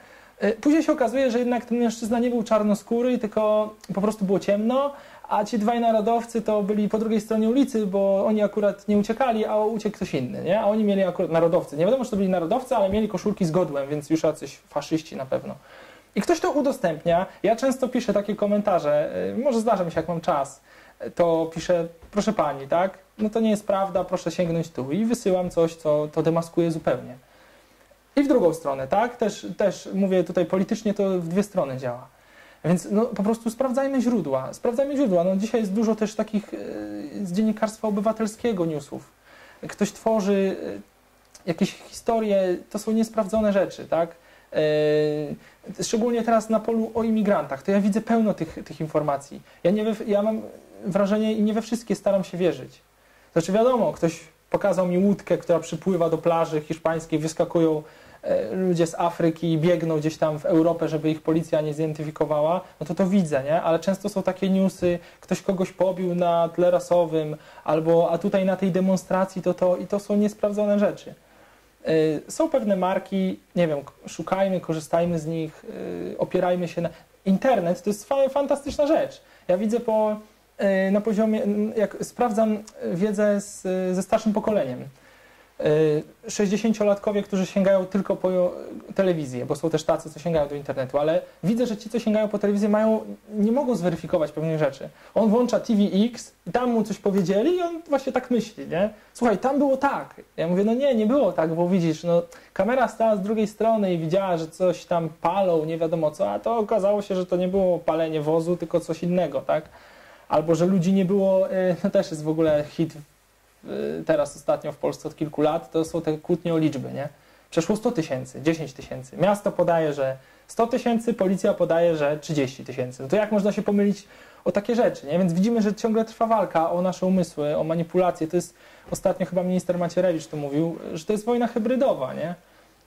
Później się okazuje, że jednak ten mężczyzna nie był czarnoskóry, tylko po prostu było ciemno, a ci dwaj narodowcy to byli po drugiej stronie ulicy, bo oni akurat nie uciekali, a uciekł ktoś inny, nie? A oni mieli akurat narodowcy. Nie wiadomo, czy to byli narodowcy, ale mieli koszulki z godłem, więc już jacyś faszyści na pewno. I ktoś to udostępnia. Ja często piszę takie komentarze, y, może zdarza mi się, jak mam czas, y, to piszę, proszę pani, tak? No to nie jest prawda, proszę sięgnąć tu. I wysyłam coś, co to demaskuje zupełnie. I w drugą stronę, tak? Też, też mówię tutaj politycznie, to w dwie strony działa. Więc no, po prostu sprawdzajmy źródła. Sprawdzajmy źródła. No, dzisiaj jest dużo też takich e, z dziennikarstwa obywatelskiego newsów. Ktoś tworzy e, jakieś historie, to są niesprawdzone rzeczy, tak? E, szczególnie teraz na polu o imigrantach, to ja widzę pełno tych, tych informacji. Ja, nie we, ja mam wrażenie i nie we wszystkie staram się wierzyć. Znaczy wiadomo, ktoś pokazał mi łódkę, która przypływa do plaży hiszpańskiej, wyskakują ludzie z Afryki biegną gdzieś tam w Europę, żeby ich policja nie zidentyfikowała, no to to widzę, nie? Ale często są takie newsy, ktoś kogoś pobił na tle rasowym, albo a tutaj na tej demonstracji to to i to są niesprawdzone rzeczy. Y, Są pewne marki, nie wiem, szukajmy, korzystajmy z nich, y, opierajmy się na... Internet to jest fa- fantastyczna rzecz. Ja widzę po, na poziomie, jak sprawdzam wiedzę z, ze starszym pokoleniem. Y, 60-latkowie, którzy sięgają tylko po telewizję, bo są też tacy, co sięgają do internetu, ale widzę, że ci, co sięgają po telewizję, mają, nie mogą zweryfikować pewnych rzeczy. On włącza TVX tam mu coś powiedzieli i on właśnie tak myśli, nie? Słuchaj, tam było tak. Ja mówię, no nie, nie było tak, bo widzisz, no kamera stała z drugiej strony i widziała, że coś tam palą, nie wiadomo co, a to okazało się, że to nie było palenie wozu, tylko coś innego, tak? Albo, że ludzi nie było, y, no też jest w ogóle hit teraz ostatnio w Polsce od kilku lat, to są te kłótnie o liczby, nie? przeszło 100 tysięcy, 10 tysięcy. Miasto podaje, że 100 tysięcy, policja podaje, że 30 tysięcy. No to jak można się pomylić o takie rzeczy, nie? Więc widzimy, że ciągle trwa walka o nasze umysły, o manipulacje. To jest, ostatnio chyba minister Macierewicz to mówił, że to jest wojna hybrydowa, nie?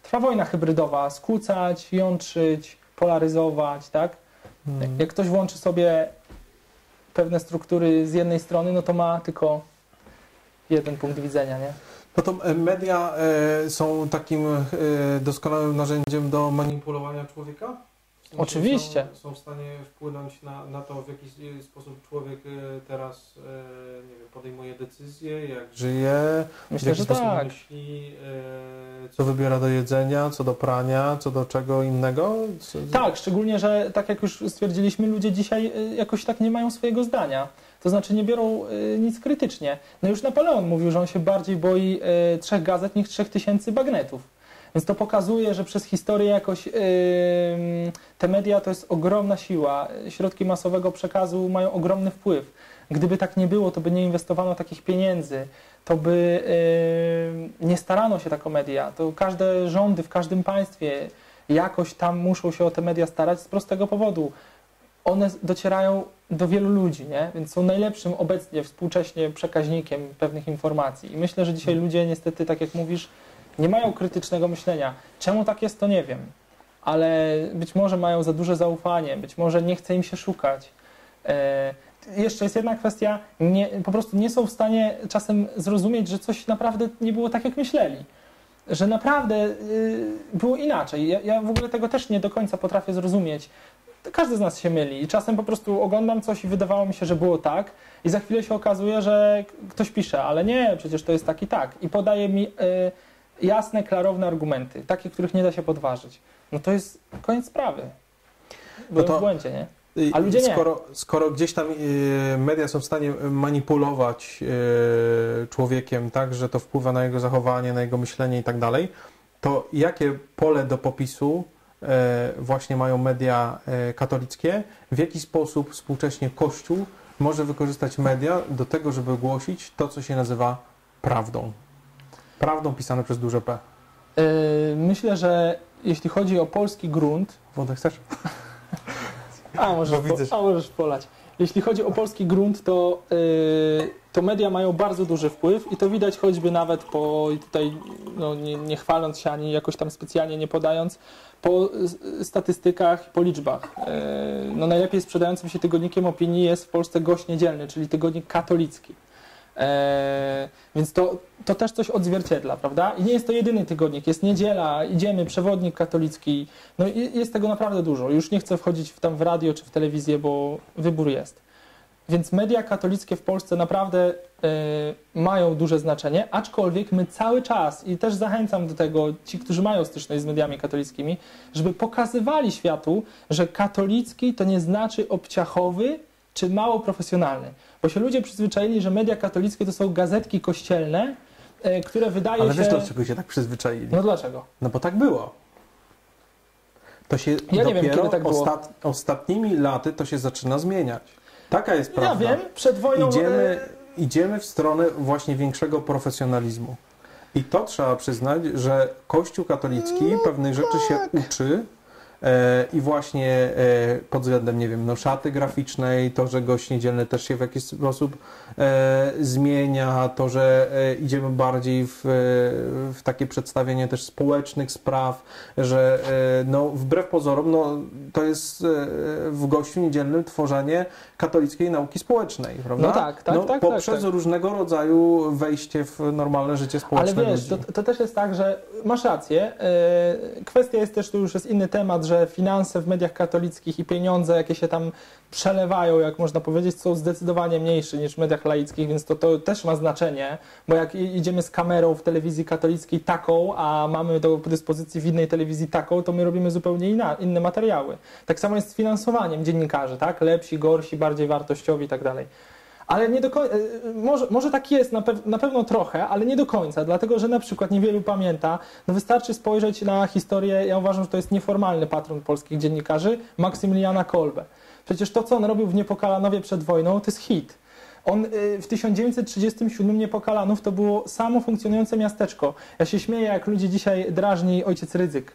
Trwa wojna hybrydowa, skłócać, jątrzyć, polaryzować, tak? Hmm. Jak ktoś włączy sobie pewne struktury z jednej strony, no to ma tylko jeden punkt widzenia, nie? No to e, media e, są takim e, doskonałym narzędziem do manipulowania człowieka? W Oczywiście. Są, są w stanie wpłynąć na, na to, w jaki sposób człowiek teraz nie wiem, podejmuje decyzje, jak żyje, w Myślę, jaki że sposób tak. myśli, co wybiera do jedzenia, co do prania, co do czego innego? Co, Tak, szczególnie, że tak jak już stwierdziliśmy, ludzie dzisiaj jakoś tak nie mają swojego zdania. To znaczy nie biorą y, nic krytycznie. No już Napoleon mówił, że on się bardziej boi y, trzech gazet niż trzech tysięcy bagnetów. Więc to pokazuje, że przez historię jakoś y, te media to jest ogromna siła. Środki masowego przekazu mają ogromny wpływ. Gdyby tak nie było, to by nie inwestowano takich pieniędzy, to by nie starano się tak o media. To każde rządy w każdym państwie jakoś tam muszą się o te media starać z prostego powodu. One docierają do wielu ludzi, nie? więc są najlepszym obecnie współcześnie przekaźnikiem pewnych informacji. I myślę, że dzisiaj ludzie niestety, tak jak mówisz, nie mają krytycznego myślenia. Czemu tak jest, to nie wiem. Ale być może mają za duże zaufanie, być może nie chce im się szukać. E, jeszcze jest jedna kwestia, nie, po prostu nie są w stanie czasem zrozumieć, że coś naprawdę nie było tak, jak myśleli że naprawdę y, było inaczej. Ja, ja w ogóle tego też nie do końca potrafię zrozumieć. Każdy z nas się myli i czasem po prostu oglądam coś i wydawało mi się, że było tak i za chwilę się okazuje, że ktoś pisze, ale nie, przecież to jest tak i tak i podaje mi y, jasne, klarowne argumenty, takie, których nie da się podważyć. No to jest koniec sprawy. Byłem to- w błędzie, nie? I- A ludzie nie. Skoro, skoro gdzieś tam e, media są w stanie manipulować e, człowiekiem tak, że to wpływa na jego zachowanie, na jego myślenie i tak dalej, to jakie pole do popisu właśnie mają media e, katolickie? W jaki sposób współcześnie Kościół może wykorzystać media do tego, żeby głosić to, co się nazywa prawdą? Prawdą pisane przez duże P. Y, myślę, że jeśli chodzi o polski grunt, Wodę chcesz? A możesz, po, a możesz polać. Jeśli chodzi o polski grunt, to, yy, to media mają bardzo duży wpływ i to widać choćby nawet po, tutaj no, nie, nie chwaląc się ani jakoś tam specjalnie nie podając, po statystykach, po liczbach. Yy, no, najlepiej sprzedającym się tygodnikiem opinii jest w Polsce Gość Niedzielny, czyli tygodnik katolicki. E, więc to, to też coś odzwierciedla, prawda? I nie jest to jedyny tygodnik. Jest niedziela, idziemy, przewodnik katolicki. No i jest tego naprawdę dużo. Już nie chcę wchodzić w, tam w radio czy w telewizję, bo wybór jest. Więc media katolickie w Polsce naprawdę e, mają duże znaczenie, aczkolwiek my cały czas, i też zachęcam do tego ci, którzy mają styczność z mediami katolickimi, żeby pokazywali światu, że katolicki to nie znaczy obciachowy czy mało profesjonalny. Bo się ludzie przyzwyczaili, że media katolickie to są gazetki kościelne, e, które wydaje Ale się... wiesz, dlaczego się tak przyzwyczaili? No dlaczego? No bo tak było. To się Ja nie dopiero wiem, kiedy tak było. ostat, ostatnimi laty to się zaczyna zmieniać. Taka jest Ja prawda. wiem, przed wojną... Idziemy, e, idziemy w stronę właśnie większego profesjonalizmu. I to trzeba przyznać, że Kościół katolicki No pewnych rzeczy się tak. uczy i właśnie e, pod względem, nie wiem, no, szaty graficznej, to, że gość niedzielny też się w jakiś sposób e, zmienia, to, że e, idziemy bardziej w, e, w takie przedstawienie też społecznych spraw, że e, no, wbrew pozorom no, to jest e, w gościu niedzielnym tworzenie katolickiej nauki społecznej, prawda? No tak, tak, tak, tak, Poprzez tak. różnego rodzaju wejście w normalne życie społeczne Ale wiesz, to, to też jest tak, że masz rację. e, Kwestia jest też, to już jest inny temat, że finanse w mediach katolickich i pieniądze, jakie się tam przelewają, jak można powiedzieć, są zdecydowanie mniejsze niż w mediach laickich, więc to, to też ma znaczenie, bo jak idziemy z kamerą w telewizji katolickiej taką, a mamy do dyspozycji w innej telewizji taką, to my robimy zupełnie inna, inne materiały. Tak samo jest z finansowaniem dziennikarzy, tak? Lepsi, gorsi, bardziej wartościowi i tak dalej. Ale nie do końca, może, może tak jest, na, pew, na pewno trochę, ale nie do końca, dlatego że na przykład niewielu pamięta, no wystarczy spojrzeć na historię, ja uważam, że to jest nieformalny patron polskich dziennikarzy, Maksymiliana Kolbe. Przecież to, co on robił w Niepokalanowie przed wojną, to jest hit. On y, w 1937 Niepokalanów to było samo funkcjonujące miasteczko. Ja się śmieję, jak ludzie dzisiaj drażni ojciec Rydzyk.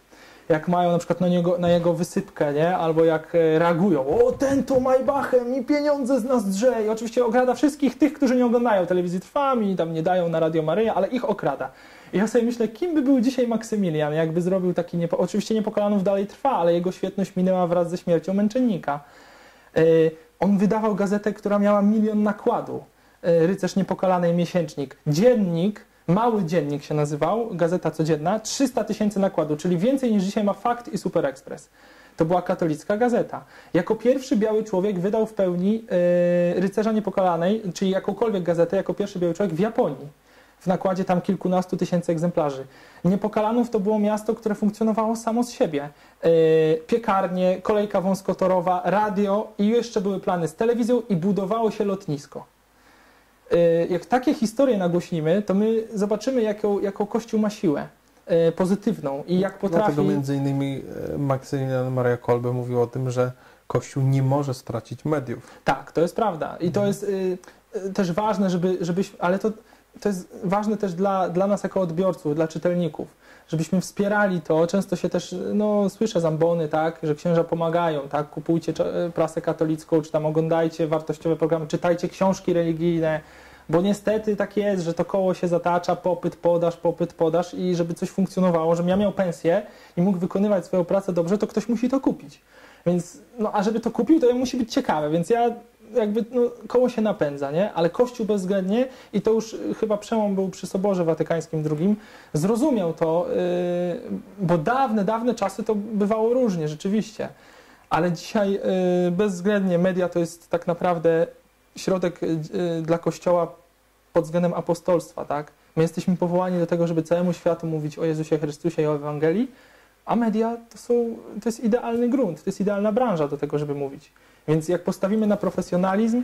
Jak mają na przykład na, niego, na jego wysypkę, nie? Albo jak e, reagują, o ten to Maybachem i pieniądze z nas drze. I oczywiście okrada wszystkich tych, którzy nie oglądają telewizji trwami, tam nie dają na Radio Maryja, ale ich okrada. I ja sobie myślę, kim by był dzisiaj Maksymilian, jakby zrobił taki, niepo... oczywiście Niepokalanów dalej trwa, ale jego świetność minęła wraz ze śmiercią męczennika. Yy, on wydawał gazetę, która miała milion nakładu. Yy, Rycerz Niepokalanej Miesięcznik. Dziennik, mały dziennik się nazywał, gazeta codzienna, 300 tysięcy nakładu, czyli więcej niż dzisiaj ma Fakt i Super Express. To była katolicka gazeta. Jako pierwszy biały człowiek wydał w pełni yy, Rycerza Niepokalanej, czyli jakąkolwiek gazetę, jako pierwszy biały człowiek w Japonii w nakładzie tam kilkunastu tysięcy egzemplarzy. Niepokalanów to było miasto, które funkcjonowało samo z siebie. Yy, piekarnie, kolejka wąskotorowa, radio i jeszcze były plany z telewizją i budowało się lotnisko. Yy, jak takie historie nagłośnimy, to my zobaczymy, jaką, jaką Kościół ma siłę yy, pozytywną i jak potrafi... Dlatego między innymi e, Maksymilian Maria Kolbe mówił o tym, że Kościół nie może stracić mediów. Tak, to jest prawda. I to Mhm. jest też ważne, żeby, żebyś, ale to, to jest ważne też dla, dla nas jako odbiorców, dla czytelników, żebyśmy wspierali to. Często się też, no słyszę zambony, tak, że księża pomagają, tak, kupujcie cze- prasę katolicką, czy tam oglądajcie wartościowe programy, czytajcie książki religijne, bo niestety tak jest, że to koło się zatacza, popyt, podaż, popyt, podaż i żeby coś funkcjonowało, żebym ja miał pensję i mógł wykonywać swoją pracę dobrze, to ktoś musi to kupić. Więc, no a żeby to kupił, to musi być ciekawe, więc ja jakby no, koło się napędza, nie? Ale Kościół bezwzględnie, i to już y, chyba przełom był przy Soborze Watykańskim II, zrozumiał to, yy, bo dawne, dawne czasy to bywało różnie, rzeczywiście. Ale dzisiaj yy, bezwzględnie media to jest tak naprawdę środek yy, dla Kościoła pod względem apostolstwa, tak? My jesteśmy powołani do tego, żeby całemu światu mówić o Jezusie Chrystusie i o Ewangelii, a media to, są, to jest idealny grunt, to jest idealna branża do tego, żeby mówić. Więc jak postawimy na profesjonalizm,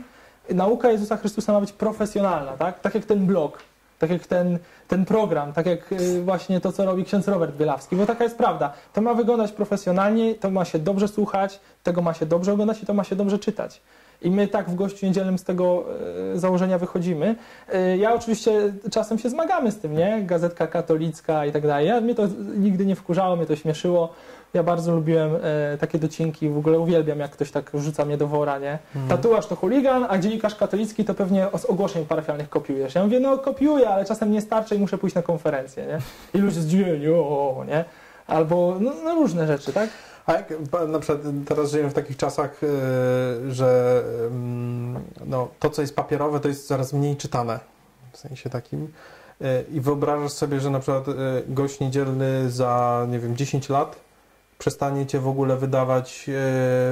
nauka Jezusa Chrystusa ma być profesjonalna, tak? Tak jak ten blog, tak jak ten, ten program, tak jak y, właśnie to, co robi ksiądz Robert Bielawski, bo taka jest prawda. To ma wyglądać profesjonalnie, to ma się dobrze słuchać, tego ma się dobrze oglądać i to ma się dobrze czytać. I my tak w gościu niedzielnym z tego e, założenia wychodzimy. E, Ja oczywiście czasem się zmagamy z tym, nie? Gazetka katolicka i tak dalej. Ja, mnie to nigdy nie wkurzało, mnie to śmieszyło. Ja bardzo lubiłem e, takie docinki, w ogóle uwielbiam, jak ktoś tak wrzuca mnie do wora, nie? Tatuaż to chuligan, a dziennikarz katolicki to pewnie z ogłoszeń parafialnych kopiujesz. Ja mówię, no kopiuję, ale czasem nie starczy i muszę pójść na konferencję, nie? I ludzie zdziwieni, o, nie? Albo no, no różne rzeczy, tak? A jak na przykład teraz żyjemy w takich czasach, e, że mm, no, to, co jest papierowe, to jest coraz mniej czytane. W sensie takim. E, I wyobrażasz sobie, że na przykład e, gość niedzielny za, nie wiem, 10 lat przestaniecie w ogóle wydawać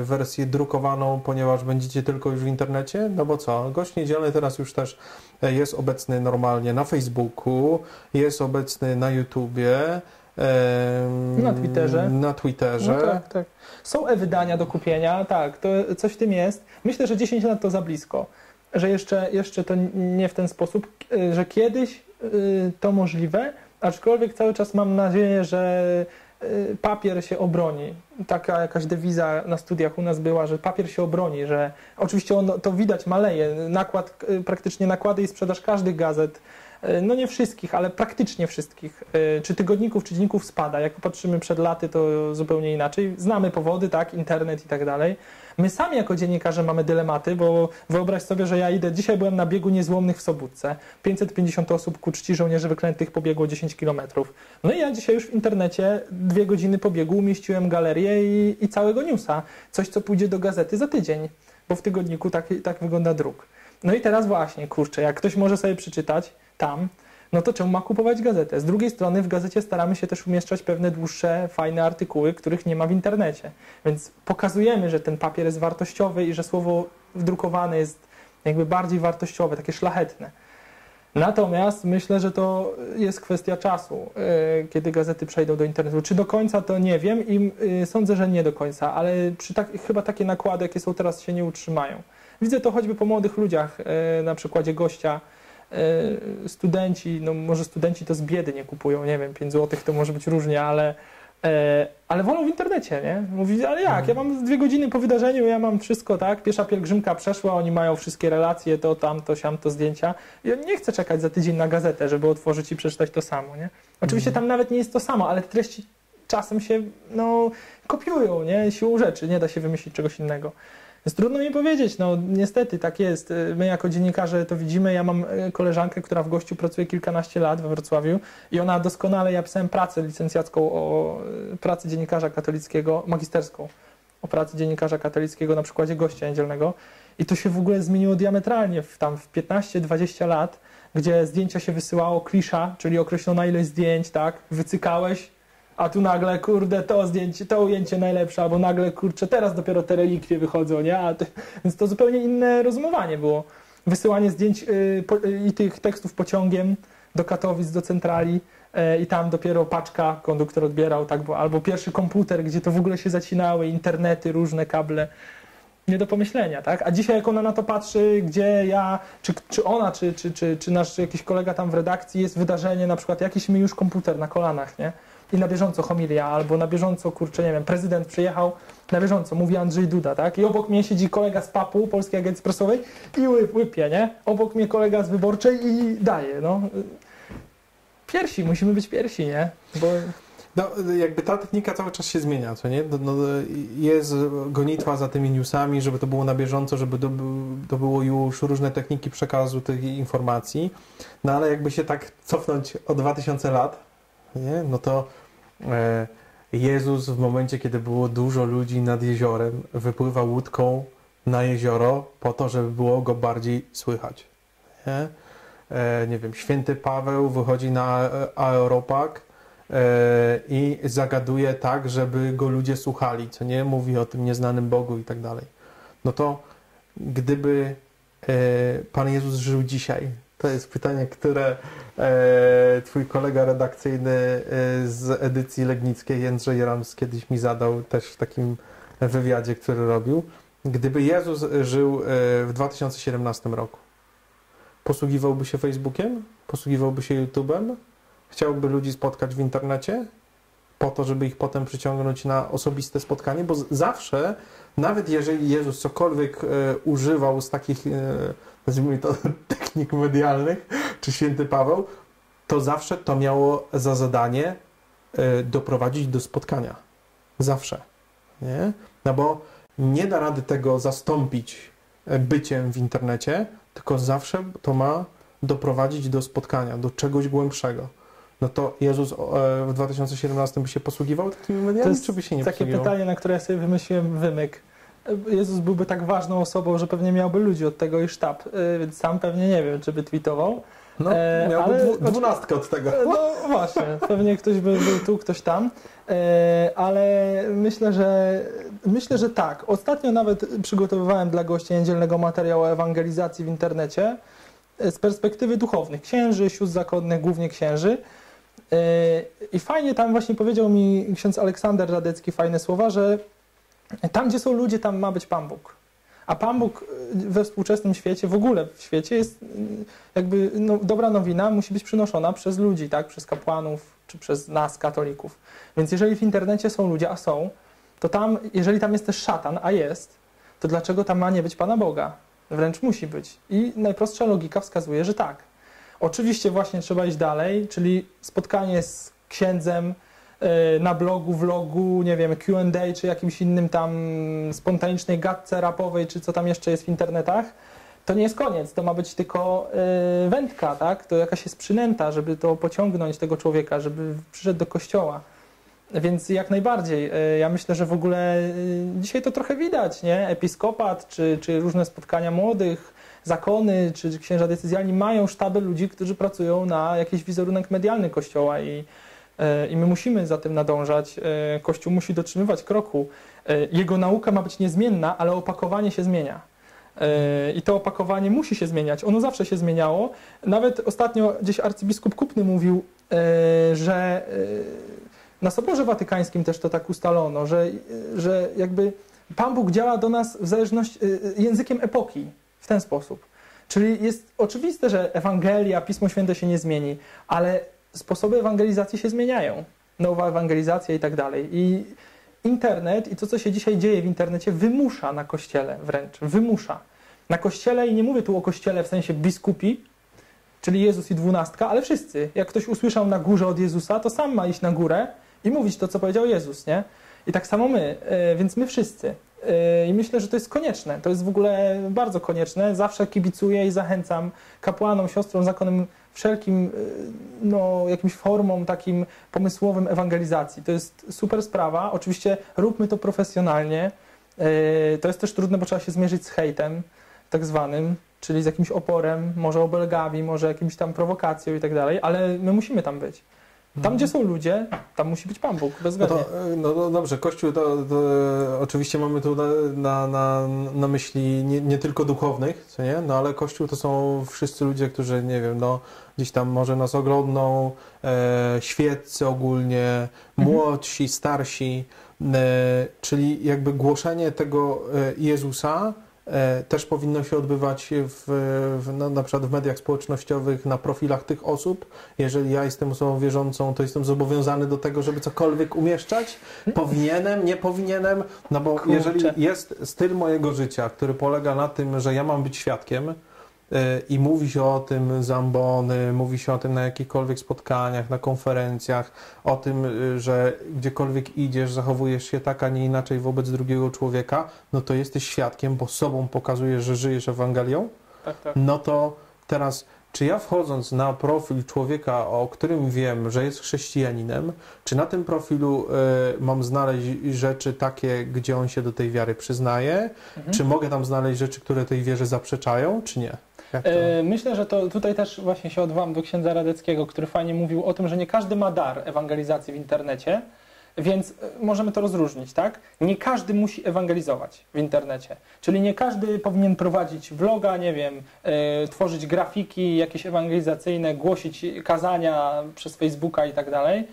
wersję drukowaną, ponieważ będziecie tylko już w internecie? No bo co? Gość niedzielny teraz już też jest obecny normalnie na Facebooku, jest obecny na YouTubie. Na Twitterze. Na Twitterze. No tak, tak. Są e-wydania do kupienia, tak, to coś w tym jest. Myślę, że 10 lat to za blisko. Że jeszcze, jeszcze to nie w ten sposób, y, że kiedyś y, to możliwe, aczkolwiek cały czas mam nadzieję, że y, papier się obroni. Taka jakaś dewiza na studiach u nas była, że papier się obroni, że oczywiście on, to widać maleje. Nakład, praktycznie nakłady i sprzedaż każdych gazet E, No nie wszystkich, ale praktycznie wszystkich. E, Czy tygodników, czy dzienników spada. Jak popatrzymy przed laty, to zupełnie inaczej. Znamy powody, tak, internet i tak dalej. My sami jako dziennikarze mamy dylematy, bo wyobraź sobie, że ja idę, dzisiaj byłem na biegu niezłomnych w Sobótce. 550 osób ku czci żołnierzy wyklętych pobiegło 10 kilometrów. No i ja dzisiaj już w internecie dwie godziny pobiegu umieściłem galerię i, i całego newsa. Coś, co pójdzie do gazety za tydzień, bo w tygodniku tak, tak wygląda druk. No i teraz właśnie, kurczę, jak ktoś może sobie przeczytać tam, no to czemu ma kupować gazetę? Z drugiej strony w gazecie staramy się też umieszczać pewne dłuższe, fajne artykuły, których nie ma w internecie. Więc pokazujemy, że ten papier jest wartościowy i że słowo wdrukowane jest jakby bardziej wartościowe, takie szlachetne. Natomiast myślę, że to jest kwestia czasu, yy, kiedy gazety przejdą do internetu. Czy do końca to nie wiem i yy, sądzę, że nie do końca, ale przy tak, chyba takie nakłady, jakie są teraz, się nie utrzymają. Widzę to choćby po młodych ludziach, yy, na przykładzie gościa, yy, studenci, no może studenci to z biedy nie kupują, nie wiem, 5 zł to może być różnie, ale E, ale wolą w internecie, nie? Mówi, ale jak? Ja mam dwie godziny po wydarzeniu, ja mam wszystko, tak? Pierwsza pielgrzymka przeszła, oni mają wszystkie relacje, to tam, to siam, to zdjęcia. Ja nie chcę czekać za tydzień na gazetę, żeby otworzyć i przeczytać to samo, nie? Oczywiście tam nawet nie jest to samo, ale te treści czasem się, no, kopiują, nie? Siłą rzeczy, nie da się wymyślić czegoś innego. Więc trudno mi powiedzieć, no niestety tak jest. My jako dziennikarze to widzimy. Ja mam e, koleżankę, która w gościu pracuje kilkanaście lat we Wrocławiu i ona doskonale, ja pisałem pracę licencjacką o e, pracy dziennikarza katolickiego, magisterską, o pracy dziennikarza katolickiego na przykładzie gościa niedzielnego i to się w ogóle zmieniło diametralnie w tam w 15-20 lat, gdzie zdjęcia się wysyłało klisza, czyli określona ilość zdjęć, tak, wycykałeś, a tu nagle, kurde, to zdjęcie, to ujęcie najlepsze, albo nagle, kurczę, teraz dopiero te relikwie wychodzą, nie? A ty, więc to zupełnie inne rozumowanie było. Wysyłanie zdjęć y, po, y, i tych tekstów pociągiem do Katowic, do centrali y, i tam dopiero paczka, konduktor odbierał, tak, bo, albo pierwszy komputer, gdzie to w ogóle się zacinały, internety, różne kable. Nie do pomyślenia, tak? A dzisiaj jak ona na to patrzy, gdzie ja, czy, czy ona, czy, czy, czy, czy nasz jakiś kolega tam w redakcji, jest wydarzenie, na przykład jakiś mi już komputer na kolanach, nie? I na bieżąco homilia, albo na bieżąco, kurczę, nie wiem, prezydent przyjechał, na bieżąco, mówi Andrzej Duda, tak? I obok mnie siedzi kolega z PAP-u, Polskiej Agencji Prasowej i łyp, łypie, nie? Obok mnie kolega z Wyborczej i daje, no. Piersi, musimy być piersi, nie? Bo... No, jakby ta technika cały czas się zmienia, co nie? No, no jest gonitwa za tymi newsami, żeby to było na bieżąco, żeby to, to było już różne techniki przekazu tych informacji, no ale jakby się tak cofnąć o 2000 lat, nie? no to e, Jezus w momencie, kiedy było dużo ludzi nad jeziorem, wypływał łódką na jezioro po to, żeby było go bardziej słychać. Nie, e, nie wiem, święty Paweł wychodzi na e, aeropag e, i zagaduje tak, żeby go ludzie słuchali, co nie? Mówi o tym nieznanym Bogu i tak dalej. No to gdyby e, Pan Jezus żył dzisiaj, to jest pytanie, które twój kolega redakcyjny e, z edycji Legnickiej, Jędrzej Rams, kiedyś mi zadał też w takim wywiadzie, który robił. Gdyby Jezus żył e, w 2017 roku, posługiwałby się Facebookiem? Posługiwałby się YouTube'em? Chciałby ludzi spotkać w internecie? Po to, żeby ich potem przyciągnąć na osobiste spotkanie? Bo zawsze, nawet jeżeli Jezus cokolwiek e, używał z takich e, nazwijmy to technik medialnych, czy święty Paweł, to zawsze to miało za zadanie y, doprowadzić do spotkania. Zawsze. Nie? No bo nie da rady tego zastąpić e, byciem w internecie, tylko zawsze to ma doprowadzić do spotkania, do czegoś głębszego. No to Jezus e, w 2017 by się posługiwał takimi mediami, to jest czy by się nie takie posługiwał? pytanie, na które ja sobie wymyśliłem wymyk. Jezus byłby tak ważną osobą, że pewnie miałby ludzi od tego i sztab, więc sam pewnie nie wiem, czy by tweetował. No, e, miałby ale, dwunastkę od tego. No właśnie, pewnie ktoś by był tu, ktoś tam, e, ale myślę, że myślę, że tak. Ostatnio nawet przygotowywałem dla gości niedzielnego materiału o ewangelizacji w internecie e, z perspektywy duchownych, księży, sióstr zakonnych, głównie księży. I fajnie tam właśnie powiedział mi ksiądz Aleksander Radecki fajne słowa, że tam, gdzie są ludzie, tam ma być Pan Bóg. A Pan Bóg y, we współczesnym świecie, w ogóle w świecie jest jakby no, dobra nowina musi być przynoszona przez ludzi, tak? Przez kapłanów czy przez nas, katolików. Więc jeżeli w internecie są ludzie, a są, to tam, jeżeli tam jest też szatan, a jest, to dlaczego tam ma nie być Pana Boga? Wręcz musi być. I najprostsza logika wskazuje, że tak. Oczywiście właśnie trzeba iść dalej, czyli spotkanie z księdzem, E, na blogu, vlogu, nie wiem, Q&A czy jakimś innym tam spontanicznej gadce rapowej, czy co tam jeszcze jest w internetach, to nie jest koniec, to ma być tylko e, wędka, tak? To jakaś jest przynęta, żeby to pociągnąć tego człowieka, żeby przyszedł do kościoła. Więc jak najbardziej. E, ja myślę, że w ogóle dzisiaj to trochę widać, nie? Episkopat, czy, czy różne spotkania młodych, zakony, czy księża decyzjalni mają sztaby ludzi, którzy pracują na jakiś wizerunek medialny kościoła i E, i my musimy za tym nadążać. E, Kościół musi dotrzymywać kroku. E, jego nauka ma być niezmienna, ale opakowanie się zmienia. I to opakowanie musi się zmieniać. Ono zawsze się zmieniało. Nawet ostatnio gdzieś arcybiskup Kupny mówił, że na Soborze Watykańskim też to tak ustalono, że, że jakby Pan Bóg działa do nas w zależności językiem epoki w ten sposób. Czyli jest oczywiste, że Ewangelia, Pismo Święte się nie zmieni, ale sposoby ewangelizacji się zmieniają. nowa ewangelizacja i tak dalej. I internet i to, co się dzisiaj dzieje w internecie, wymusza na kościele wręcz, wymusza. Na kościele, i nie mówię tu o kościele w sensie biskupi, czyli Jezus i dwunastka, ale wszyscy. Jak ktoś usłyszał na górze od Jezusa, to sam ma iść na górę i mówić to, co powiedział Jezus, nie? I tak samo my, e, więc my wszyscy. E, I myślę, że to jest konieczne. To jest w ogóle bardzo konieczne. Zawsze kibicuję i zachęcam kapłanom, siostrom, zakonem wszelkim e, no, jakimś formą takim pomysłowym ewangelizacji. To jest super sprawa. Oczywiście róbmy to profesjonalnie. To jest też trudne, bo trzeba się zmierzyć z hejtem tak zwanym, czyli z jakimś oporem, może obelgami, może jakimś tam prowokacją i tak dalej, ale my musimy tam być. Tam, gdzie są ludzie, tam musi być Pan Bóg, bezwzględnie. No, to, no, no dobrze, Kościół to, to, oczywiście mamy tu na, na, na myśli nie, nie, tylko duchownych, co nie? No ale Kościół to są wszyscy ludzie, którzy, nie wiem, no gdzieś tam może nas oglądną, e, świeccy ogólnie, mhm. młodsi, starsi, e, czyli jakby głoszenie tego e, Jezusa, też powinno się odbywać w, w, no, na przykład w mediach społecznościowych, na profilach tych osób. Jeżeli ja jestem osobą wierzącą, to jestem zobowiązany do tego, żeby cokolwiek umieszczać. Powinienem, nie powinienem, no bo Kurczę. jeżeli jest styl mojego życia, który polega na tym, że ja mam być świadkiem, i mówi się o tym z ambony, mówi się o tym na jakichkolwiek spotkaniach, na konferencjach, o tym, y, że gdziekolwiek idziesz, zachowujesz się tak, a nie inaczej wobec drugiego człowieka, no to jesteś świadkiem, bo sobą pokazujesz, że żyjesz Ewangelią. Tak, tak. No to teraz czy ja wchodząc na profil człowieka, o którym wiem, że jest chrześcijaninem, czy na tym profilu y, mam znaleźć rzeczy takie, gdzie on się do tej wiary przyznaje? Mhm. Czy mogę tam znaleźć rzeczy, które tej wierze zaprzeczają, czy nie? E, myślę, że to tutaj też właśnie się odwołam do księdza Radeckiego, który fajnie mówił o tym, że nie każdy ma dar ewangelizacji w internecie, więc e, możemy to rozróżnić, tak? Nie każdy musi ewangelizować w internecie. Czyli nie każdy powinien prowadzić vloga, nie wiem, e, tworzyć grafiki jakieś ewangelizacyjne, głosić kazania przez Facebooka i tak dalej.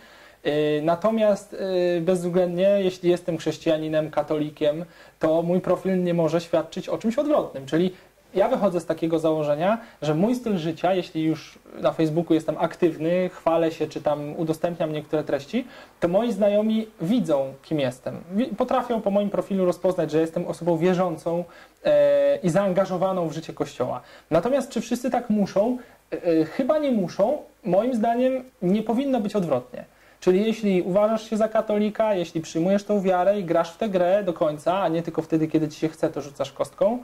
Natomiast bezwzględnie, jeśli jestem chrześcijaninem, katolikiem, to mój profil nie może świadczyć o czymś odwrotnym. Czyli ja wychodzę z takiego założenia, że mój styl życia, jeśli już na Facebooku jestem aktywny, chwalę się, czy tam udostępniam niektóre treści, to moi znajomi widzą, kim jestem. Potrafią po moim profilu rozpoznać, że jestem osobą wierzącą e, i zaangażowaną w życie Kościoła. Natomiast czy wszyscy tak muszą? E, e, chyba nie muszą. Moim zdaniem nie powinno być odwrotnie. Czyli jeśli uważasz się za katolika, jeśli przyjmujesz tą wiarę i grasz w tę grę do końca, a nie tylko wtedy, kiedy ci się chce, to rzucasz kostką,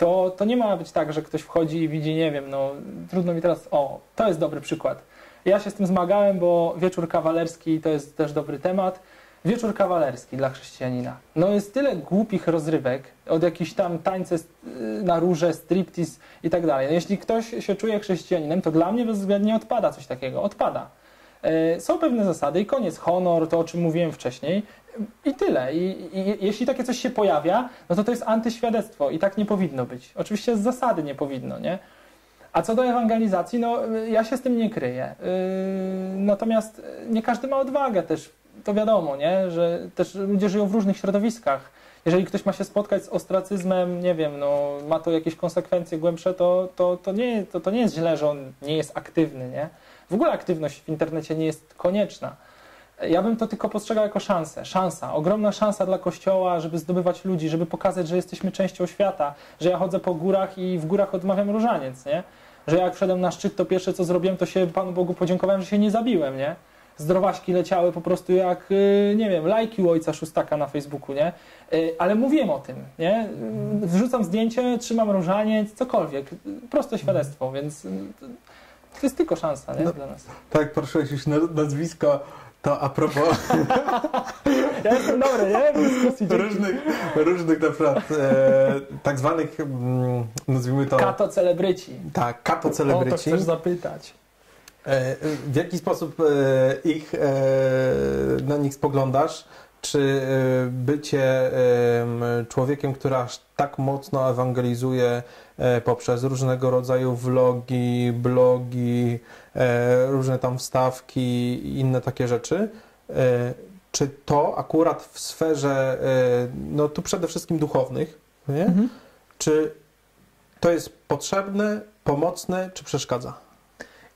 to, to nie ma być tak, że ktoś wchodzi i widzi, nie wiem, no trudno mi teraz, o, to jest dobry przykład. Ja się z tym zmagałem, bo wieczór kawalerski to jest też dobry temat. Wieczór kawalerski dla chrześcijanina. No jest tyle głupich rozrywek, od jakichś tam tańce na róże, striptease i tak dalej. No, jeśli ktoś się czuje chrześcijaninem, to dla mnie bezwzględnie odpada coś takiego. Odpada. E, są pewne zasady i koniec. Honor, to o czym mówiłem wcześniej. I tyle. I, I, jeśli takie coś się pojawia, no to to jest antyświadectwo i tak nie powinno być. Oczywiście z zasady nie powinno, nie? A co do ewangelizacji, no ja się z tym nie kryję. Yy, natomiast nie każdy ma odwagę też. To wiadomo, nie? Że też ludzie żyją w różnych środowiskach. Jeżeli ktoś ma się spotkać z ostracyzmem, nie wiem, no, ma to jakieś konsekwencje głębsze, to, to, to, nie, to, to nie jest źle, że on nie jest aktywny, nie? W ogóle aktywność w internecie nie jest konieczna. Ja bym to tylko postrzegał jako szansę. Szansa, ogromna szansa dla Kościoła, żeby zdobywać ludzi, żeby pokazać, że jesteśmy częścią świata, że ja chodzę po górach i w górach odmawiam różaniec, nie? Że jak wszedłem na szczyt, to pierwsze co zrobiłem, to się Panu Bogu podziękowałem, że się nie zabiłem, nie? Zdrowaśki leciały po prostu jak, y, nie wiem, lajki u ojca Szóstaka na Facebooku, nie? Y, ale mówiłem o tym, nie? Wrzucam zdjęcie, trzymam różaniec, cokolwiek. Proste świadectwo, więc to jest tylko szansa, nie? No, Dla nas. Tak, poruszyłeś już nazwisko to a propos... Ja jestem dobry, nie? W dyskusji różnych, różnych na przykład e, tak zwanych, mm, nazwijmy to... Kato celebryci. Tak, kato celebryci. O to chcesz zapytać. E, w jaki sposób e, ich, e, na nich spoglądasz? Czy e, bycie człowiekiem, który aż tak mocno ewangelizuje e, poprzez różnego rodzaju vlogi, blogi, e, różne tam wstawki i inne takie rzeczy, czy to akurat w sferze, no tu przede wszystkim duchownych, nie? Mhm. czy to jest potrzebne, pomocne, czy przeszkadza?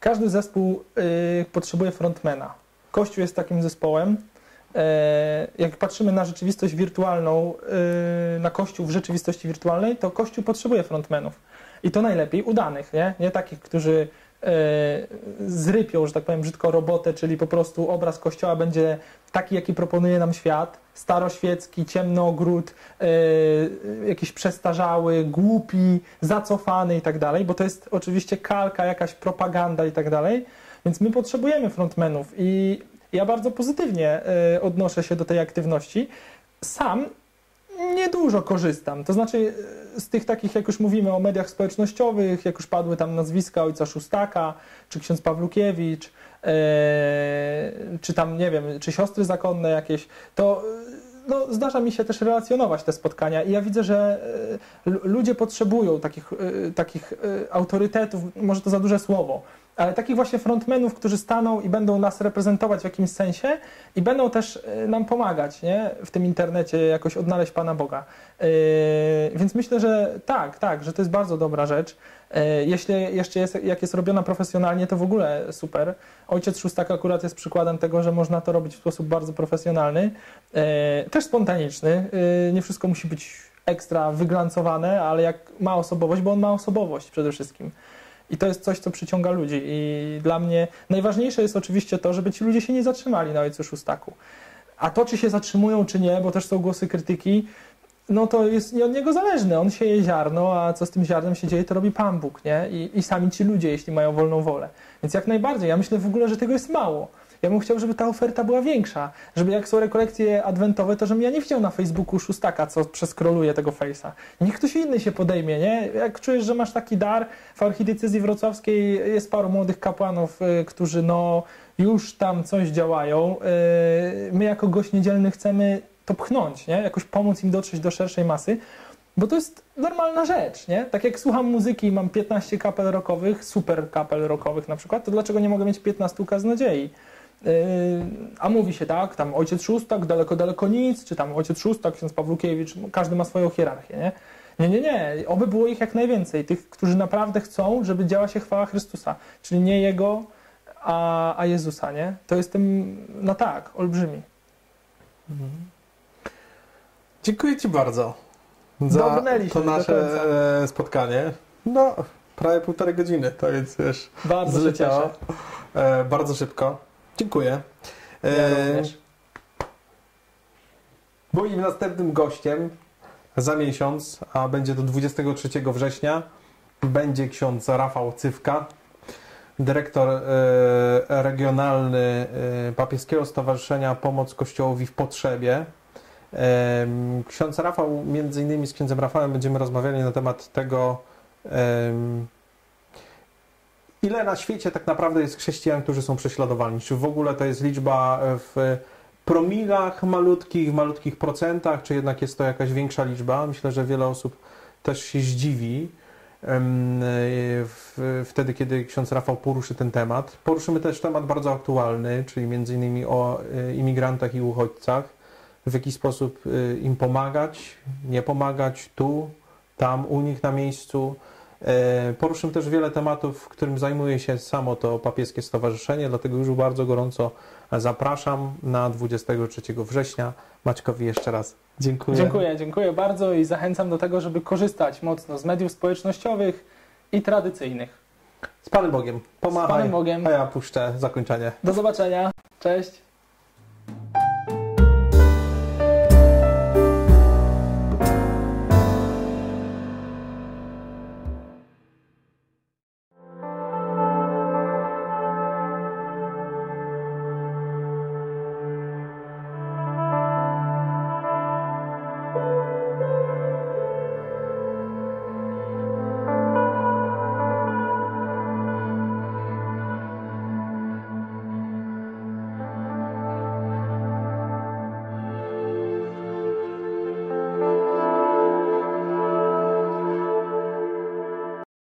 Każdy zespół y, potrzebuje frontmana. Kościół jest takim zespołem. E, Jak patrzymy na rzeczywistość wirtualną, e, na Kościół w rzeczywistości wirtualnej, to Kościół potrzebuje frontmenów. I to najlepiej udanych, nie? Nie takich, którzy e, zrypią, że tak powiem brzydko, robotę, czyli po prostu obraz Kościoła będzie taki, jaki proponuje nam świat, staroświecki, ciemnogród, jakiś przestarzały, głupi, zacofany i tak dalej, bo to jest oczywiście kalka, jakaś propaganda i tak dalej, więc my potrzebujemy frontmenów i ja bardzo pozytywnie e, odnoszę się do tej aktywności. Sam niedużo korzystam. To znaczy e, z tych takich, jak już mówimy o mediach społecznościowych, jak już padły tam nazwiska ojca Szóstaka, czy ksiądz Pawlukiewicz, e, czy tam, nie wiem, czy siostry zakonne jakieś, to no, zdarza mi się też relacjonować te spotkania i ja widzę, że lu- ludzie potrzebują takich, takich autorytetów, może to za duże słowo, ale takich właśnie frontmenów, którzy staną i będą nas reprezentować w jakimś sensie i będą też e, nam pomagać nie? w tym internecie jakoś odnaleźć Pana Boga. E, Więc myślę, że tak, tak, że to jest bardzo dobra rzecz. E, Jeśli jeszcze jest, jak jest robiona profesjonalnie, to w ogóle super. Ojciec Szóstak akurat jest przykładem tego, że można to robić w sposób bardzo profesjonalny, też spontaniczny. Nie wszystko musi być ekstra wyglancowane, ale jak ma osobowość, bo on ma osobowość przede wszystkim. I to jest coś, co przyciąga ludzi. I dla mnie najważniejsze jest oczywiście to, żeby ci ludzie się nie zatrzymali na ojcu Szóstaku. A to, czy się zatrzymują, czy nie, bo też są głosy krytyki, no to jest nie od niego zależne. On sieje ziarno, a co z tym ziarnem się dzieje, to robi Pan Bóg, nie? I, I sami ci ludzie, jeśli mają wolną wolę. Więc jak najbardziej. Ja myślę w ogóle, że tego jest mało. Ja bym chciał, żeby ta oferta była większa. Żeby jak są rekolekcje adwentowe, to żebym ja nie widział na Facebooku szóstaka, co przeskroluje tego face'a. Niech ktoś inny się podejmie, nie? Jak czujesz, że masz taki dar, w archidiecezji wrocławskiej jest paru młodych kapłanów, y, którzy no już tam coś działają. Y, My jako gość niedzielny chcemy to pchnąć, nie? Jakoś pomóc im dotrzeć do szerszej masy. Bo to jest normalna rzecz, nie? Tak jak słucham muzyki i mam 15 kapel rockowych, super kapel rockowych na przykład, to dlaczego nie mogę mieć 15 kaznodziei? Yy, a mówi się tak, tam ojciec szóstak, daleko, daleko nic, czy tam ojciec szóstak, ksiądz Pawlukiewicz, każdy ma swoją hierarchię, nie? Nie, nie, nie. Oby było ich jak najwięcej. Tych, którzy naprawdę chcą, żeby działa się chwała Chrystusa. Czyli nie Jego, a, a Jezusa, nie? To jest tym, no tak, olbrzymi. Dziękuję Ci bardzo za to nasze e, spotkanie. No, prawie półtorej godziny, to więc wiesz, Bardzo się cieszę. E, bardzo szybko. Dziękuję. Ja E. Moim następnym gościem za miesiąc, a będzie to 23 września, będzie ksiądz Rafał Cywka, dyrektor e, regionalny e, Papieskiego Stowarzyszenia Pomoc Kościołowi w Potrzebie. Em, Ksiądz Rafał, między innymi z księdzem Rafałem będziemy rozmawiali na temat tego, ile na świecie tak naprawdę jest chrześcijan, którzy są prześladowani. Czy w ogóle to jest liczba w promilach malutkich, malutkich procentach, czy jednak jest to jakaś większa liczba? Myślę, że wiele osób też się zdziwi w, wtedy, kiedy ksiądz Rafał poruszy ten temat. Poruszymy też temat bardzo aktualny, czyli między innymi o e, imigrantach i uchodźcach. W jaki sposób e, im pomagać, nie pomagać tu, tam, u nich na miejscu. E, Poruszymy też wiele tematów, którym zajmuje się samo to papieskie stowarzyszenie, dlatego już bardzo gorąco zapraszam na 23 września. Maćkowi jeszcze raz dziękuję. Dziękuję, dziękuję bardzo i zachęcam do tego, żeby korzystać mocno z mediów społecznościowych i tradycyjnych. Z Panem Bogiem. Pomachaj, Z Panem Bogiem. a ja puszczę zakończenie. Do zobaczenia. Cześć.